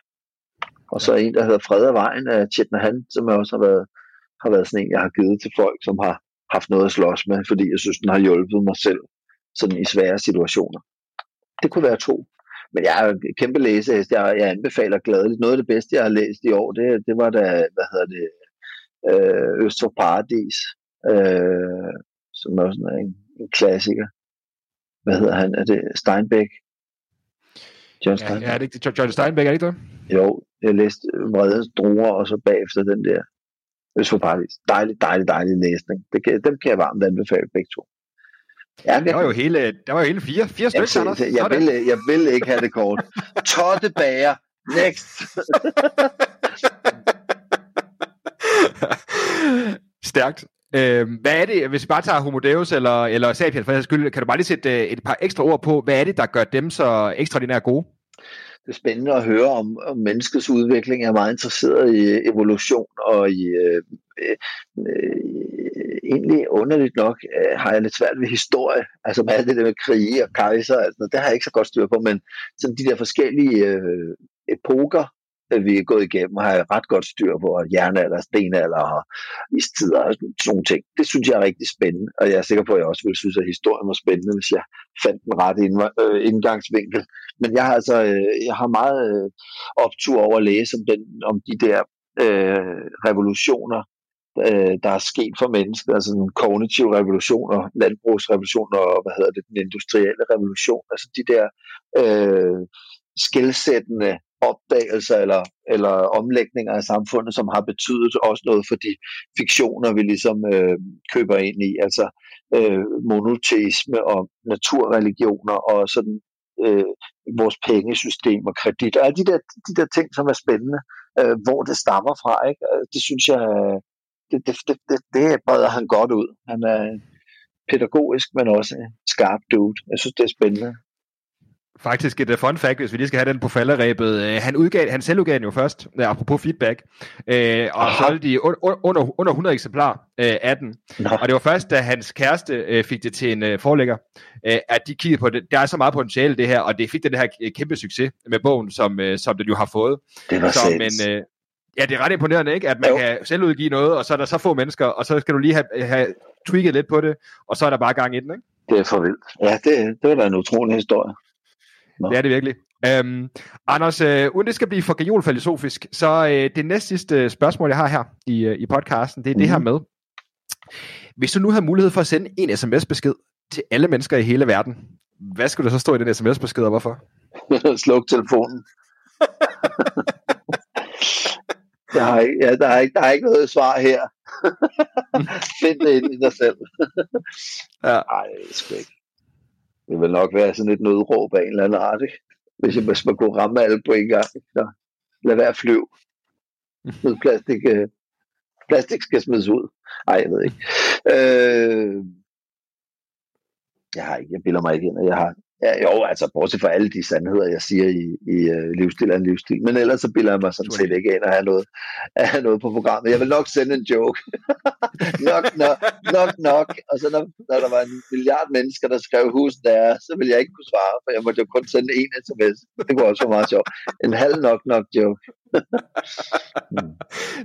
Og så en, der hedder Fred af Vejen af Chetna som jeg også har været, har været sådan en, jeg har givet til folk, som har haft noget at slås med, fordi jeg synes, den har hjulpet mig selv sådan i svære situationer. Det kunne være to. Men jeg er en kæmpe læsehest. Jeg, jeg anbefaler gladeligt. Noget af det bedste, jeg har læst i år, det, det var da, hvad hedder det, øh, Øst for Paradis, øh, som er en, en klassiker. Hvad hedder han? Er det Steinbeck? John Steinbeck. Ja, er det ikke John Steinbeck, er det ikke det? Jo, jeg læste Vredens Druer, og så bagefter den der Øst for Paradis. Dejlig, dejlig, dejlig læsning. Det kan, dem kan jeg varmt anbefale begge to. Ja, der var jo hele, der var jo hele fire, fire stykker, Anders. Jeg, vil, jeg vil ikke have det kort. <laughs> Totte bager. Next. <laughs> Stærkt. Øh, hvad er det, hvis vi bare tager Homo Deus eller, eller Sapiens for skyld, kan du bare lige sætte øh, et par ekstra ord på, hvad er det, der gør dem så ekstraordinært gode? det er spændende at høre om, om menneskets udvikling. Jeg er meget interesseret i evolution og i øh, øh, øh, egentlig underligt nok øh, har jeg lidt svært ved historie. Altså med alt det der med krige og kejser, altså, det har jeg ikke så godt styr på, men sådan de der forskellige øh, epoker, øh, vi er gået igennem, har jeg ret godt styr på, og jernalder, stenalder og istider og sådan nogle ting. Det synes jeg er rigtig spændende, og jeg er sikker på, at jeg også ville synes, at historien var spændende, hvis jeg fandt den rette øh, indgangsvinkel. Men jeg har altså øh, jeg har meget øh, optur over at læse om, den, om de der øh, revolutioner, øh, der er sket for mennesket, altså den kognitive revolution og landbrugsrevolution og hvad hedder det, den industrielle revolution, altså de der øh, skældsættende opdagelser eller, eller omlægninger af samfundet, som har betydet også noget for de fiktioner, vi ligesom øh, køber ind i, altså øh, monoteisme og naturreligioner og sådan øh, vores pengesystem og kredit, og alle de der, de der ting, som er spændende, øh, hvor det stammer fra, ikke? Øh, det synes jeg, det, det, det, det, det breder han godt ud. Han er pædagogisk, men også skarp dude. Jeg synes, det er spændende. Faktisk et uh, fun fact, hvis vi lige skal have den på falderæbet. Uh, han, udgav, han selv udgav den jo først, uh, apropos feedback, uh, og Aha. solgte de under, under 100 eksemplar uh, af den. Nå. Og det var først, da hans kæreste uh, fik det til en uh, forlægger, uh, at de kiggede på det. Der er så meget potentiale det her, og det fik den her kæmpe succes med bogen, som, uh, som den jo har fået. Det var så, men, uh, Ja, det er ret imponerende, ikke? At man jo. kan selv udgive noget, og så er der så få mennesker, og så skal du lige have, have tweaked lidt på det, og så er der bare gang i den, ikke? Det er for vildt. Ja, det, det var da en utrolig historie. Nå. Det er det virkelig. Um, Anders, uh, uden det skal blive for filosofisk, så uh, det næste sidste spørgsmål, jeg har her i, uh, i podcasten, det er mm. det her mhm. med, hvis du nu havde mulighed for at sende en sms-besked til alle mennesker i hele verden, hvad skulle der så stå i den sms-besked, og hvorfor? <laughs> Sluk telefonen. <laughs> der, er ja, der, er ikke, der er ikke noget svar her. <laughs> Find det ind i dig selv. ja. Ej, det er ikke. Det vil nok være sådan et nødråb af en eller anden art, ikke? Hvis, jeg, man kunne ramme alle på en gang. Så lad være at flyve. <laughs> Noget plastik, øh, plastik skal smides ud. Nej, jeg ved ikke. Øh, jeg har ikke, jeg bilder mig ikke ind, at jeg har Ja, jo, altså bortset fra alle de sandheder, jeg siger i, i uh, livsstil er en livsstil. Men ellers så bilder jeg mig sådan set ikke ind at have noget, at have noget på programmet. Jeg vil nok sende en joke. <laughs> nok, nok, nok, nok. Og så når, når der var en milliard mennesker, der skrev husen der, så ville jeg ikke kunne svare, for jeg måtte jo kun sende en sms. Det kunne også være meget sjovt. En halv nok nok joke.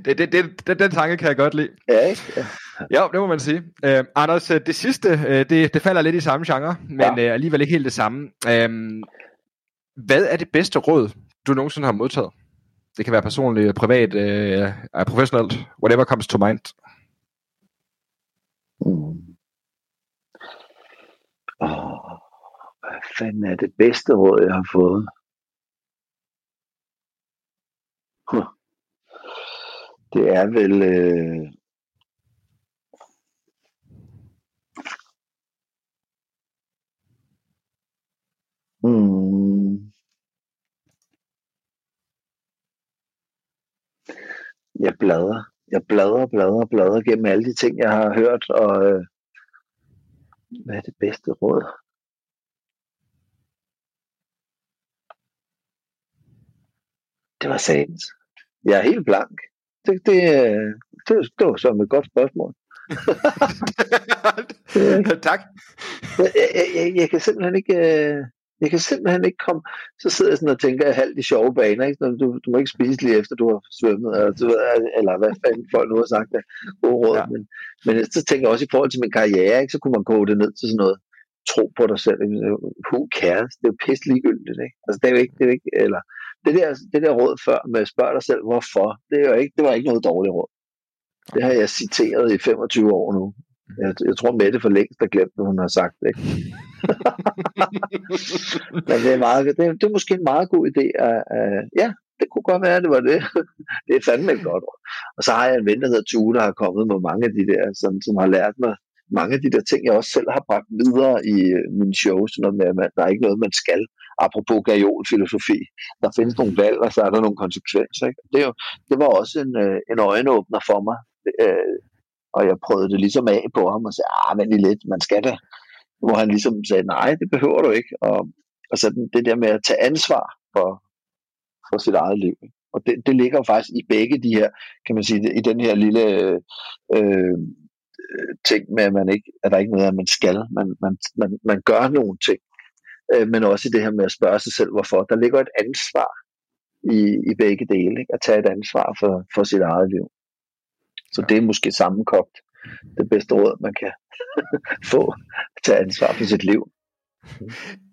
Det, det, det, den, den tanke kan jeg godt lide. Ja, ikke? Ja. Ja, det må man sige. Uh, Anders, det sidste, uh, det, det falder lidt i samme genre, men ja. uh, alligevel ikke helt det samme. Uh, hvad er det bedste råd, du nogensinde har modtaget? Det kan være personligt, privat, uh, professionelt, whatever comes to mind. Mm. Oh, hvad fanden er det bedste råd, jeg har fået? <laughs> Det er vel... Øh... Mm. Jeg bladrer. Jeg bladrer, bladrer, bladrer gennem alle de ting, jeg har hørt, og øh, hvad er det bedste råd? Det var sagens. Jeg er helt blank. Det, det, det, det var som et godt spørgsmål. <laughs> tak. Jeg, jeg, jeg, jeg kan simpelthen ikke... øh, Jeg kan simpelthen ikke komme... Så sidder jeg sådan og tænker halvt i sjove baner. Ikke? Du, du må ikke spise lige efter, du har svømmet. Eller, du, ved, eller hvad fanden folk nu har sagt af gode råd. Ja. Men, men så tænker jeg også i forhold til min karriere, ikke? så kunne man koge det ned til sådan noget tro på dig selv. Who cares? Det er jo pisse ligegyldigt. Ikke? Altså, det er jo ikke, det er jo ikke, eller, det der, det der råd før med spørg dig selv, hvorfor, det, er jo ikke, det var ikke noget dårligt råd. Det har jeg citeret i 25 år nu. Jeg, jeg tror, Mette for længst har glemt, hvad hun har sagt. Ikke? <laughs> Men det er, meget, det, er, det er måske en meget god idé. At, at, ja, det kunne godt være, at det var det. <laughs> det er fandme et godt råd. Og så har jeg en ven, der hedder Tue, der har kommet med mange af de der, som, som har lært mig mange af de der ting, jeg også selv har bragt videre i øh, mine shows. At man, der er ikke noget, man skal. Apropos gajol-filosofi. Der findes nogle valg, og så er der nogle konsekvenser. Ikke? Det, er jo, det var også en, øh, en øjenåbner for mig. Øh, og jeg prøvede det ligesom af på ham og sagde, ah, vent lige lidt, man skal da. Hvor han ligesom sagde, nej, det behøver du ikke. Og, og så den- det der med at tage ansvar for, for sit eget liv. ikke? Og det, det ligger jo faktisk i begge de her, kan man sige, i den her lille øh, øh, ting med, at man ikke, at der ikke er noget, at man skal. Man, man, man, man gør nogle ting. Øh, men også i det her med at spørge sig selv, hvorfor. Der ligger et ansvar i, i begge dele. Ikke? At tage et ansvar for, for sit eget liv. Så det er måske sammenkogt det bedste råd, man kan <laughs> få. Tage ansvar for sit liv.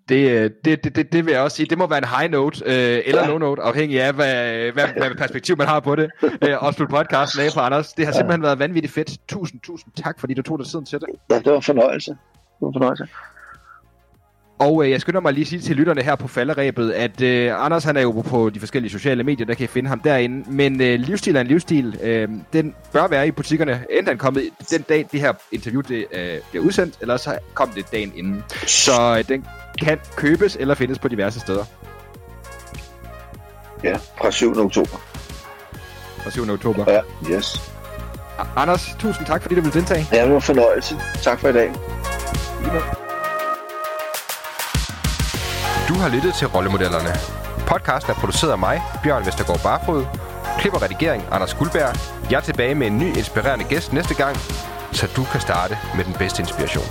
Det, øh, det, det, det, det vil jeg også sige. Det må være en high note, øh, eller Ja. low note, afhængig af, hvad, hvad, hvad perspektiv man har på det. Øh, og slutte podcasten af på Anders. Det har simpelthen været vanvittigt fedt. Tusind, tusind tak, fordi du tog dig tiden til det. Ja, det var en fornøjelse. Det var en fornøjelse. Og øh, jeg skynder mig lige at sige til lytterne her på falderæbet, at øh, Anders han er jo på de forskellige sociale medier, der kan I finde ham derinde. Men øh, livsstil er en livsstil. Øh, den bør være i butikkerne. Enten den kommet den dag, det her interview det, øh, bliver udsendt, eller så kom det dagen inden. Så øh, den kan købes eller findes på diverse steder. Ja, fra 7. oktober. Fra 7. oktober. Ja, yes. Anders, tusind tak, fordi du ville deltage. Ja, det var fornøjelse. Tak for i dag. Du har lyttet til Rollemodellerne. Podcasten er produceret af mig, Bjørn Vestergaard Barfod. Klip og redigering, Anders Guldberg. Jeg er tilbage med en ny inspirerende gæst næste gang, så du kan starte med den bedste inspiration.